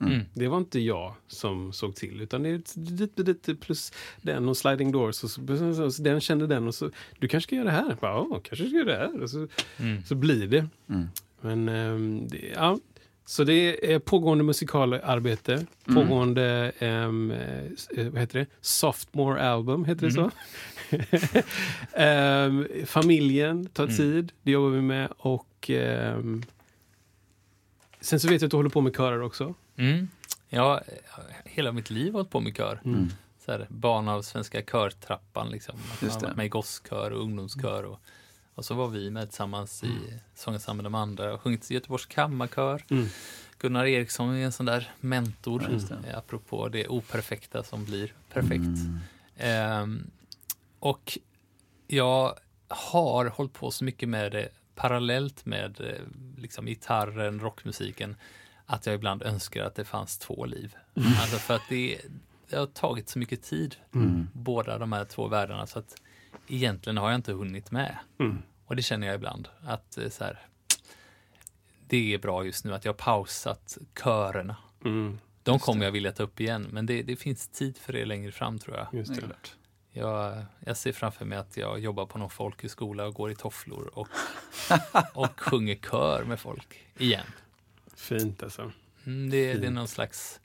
Mm. Det var inte jag som såg till, utan det är lite, plus den och sliding doors. Och så, och så, den kände den och så, du kanske ska göra det här. Jag Bara, ja, kanske ska göra det här. Och så, Mm. så blir det. Mm. Men ehm, det, ja. Så det är pågående musikalarbete, pågående, ehm, eh, vad heter det, sophomore album, heter det så? (laughs) Ehm, familjen tar tid, det jobbar vi med. Och ehm, sen så vet jag att du håller på med körer också. Mm. Jag har hela mitt liv hållit på med kör. Så här, barn av Svenska körtrappan. Liksom. Just har det. varit med i gosskör och ungdomskör. Och, och så var vi med tillsammans i Sången med de andra och sjungit i Göteborgs kammarkör. Mm. Gunnar Eriksson är en sån där mentor, just det. eh, apropå det operfekta som blir perfekt. Mm. Ehm, och jag har hållit på så mycket med det parallellt med eh, liksom gitarren, rockmusiken, att jag ibland önskar att det fanns två liv. Alltså för att det, det har tagit så mycket tid, båda de här två världarna, så att egentligen har jag inte hunnit med. Och det känner jag ibland, att eh, så här, det är bra just nu att jag har pausat körerna. Mm, De kommer jag vilja ta upp igen, men det, det finns tid för det längre fram tror jag. just det. Jag, jag ser framför mig att jag jobbar på någon folkhögskola och går i tofflor och, (laughs) och sjunger kör med folk igen. Fint alltså. Mm, det, det är någon slags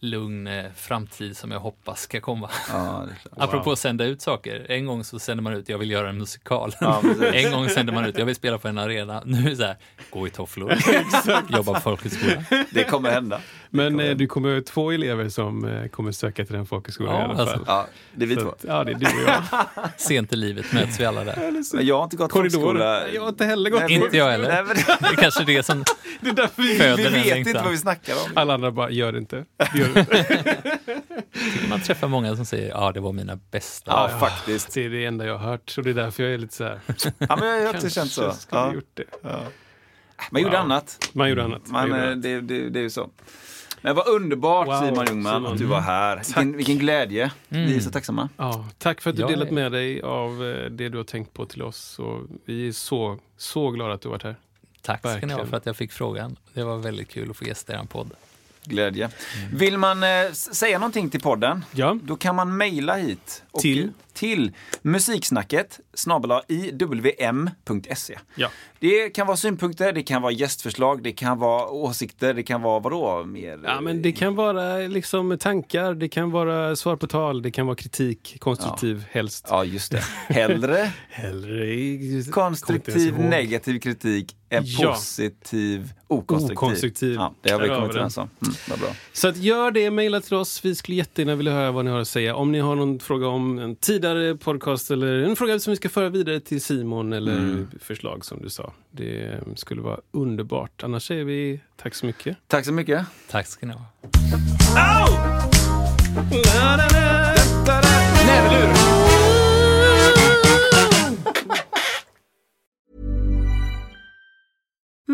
lugn eh, framtid som jag hoppas ska komma. Ja. (laughs) Apropå att sända ut saker. En gång så sände man ut, jag vill göra en musikal. Ja, (laughs) en gång sände man ut, jag vill spela på en arena. Nu är det så här, gå i tofflor, (laughs) jobba på folkhögskola. Det kommer hända. Men eh, du kommer ha två elever som eh, kommer söka till den folkhögskolan Ja, i alla fall. alltså. Ja, det är vi Så två. att, ja, det är du och jag. (laughs) Sent i livet möts vi alla där. Men jag har inte gått Korridor. folkskola. Jag har inte heller gått. Nej, Inte jag heller. Nej, men, Det är kanske det som (laughs) Det är därför vi, föder vi vet inte vad vi snackar om. alla andra bara, gör det inte. (laughs) Gör det inte. Man träffar många som säger, ja det var mina bästa. Ja, faktiskt. Det är det enda jag har hört. Så det är därför jag är lite så här. Ja, men jag har också känt så. Kanske skulle Ja. gjort det. Man gjorde Wow. annat. Man gjorde annat. Man Man, gjorde eh, annat. det, det, det är ju så. Men vad underbart Wow, Simon Ljungman Simon. att du var här. Vilken, vilken glädje. Vi är så tacksamma. Ja, tack för att du Jag delat är- med dig av eh, det du har tänkt på till oss. Och vi är så, så glada att du har varit här. Tack ska ni ha Verkligen. för att jag fick frågan. Det var väldigt kul att få gästa er podd. Glädje. Vill man eh, säga någonting till podden, Ja, då kan man mejla hit. Och Till? Till musiksnacket iwm.se. ja. Det kan vara synpunkter, det kan vara gästförslag, det kan vara åsikter, det kan vara vadå mer? ja men det kan vara liksom tankar, det kan vara svar på tal, det kan vara kritik, konstruktiv helst. Ja, just det. Hellre (laughs) Hellre konstruktiv negativ kritik än Ja. positiv okonstruktiv. Okonstruktiv. Ja, det har vi kommit överens om. Mm, bra. Så att gör det, mejla till oss. Vi skulle jättegärna vilja höra vad ni har att säga. Om ni har någon fråga om en tidigare podcast eller en fråga som vi ska föra vidare till Simon eller Mm. förslag som du sa. Det skulle vara underbart. Annars säger vi tack så mycket. Tack så mycket. Tack ska ni ha. Näverlur!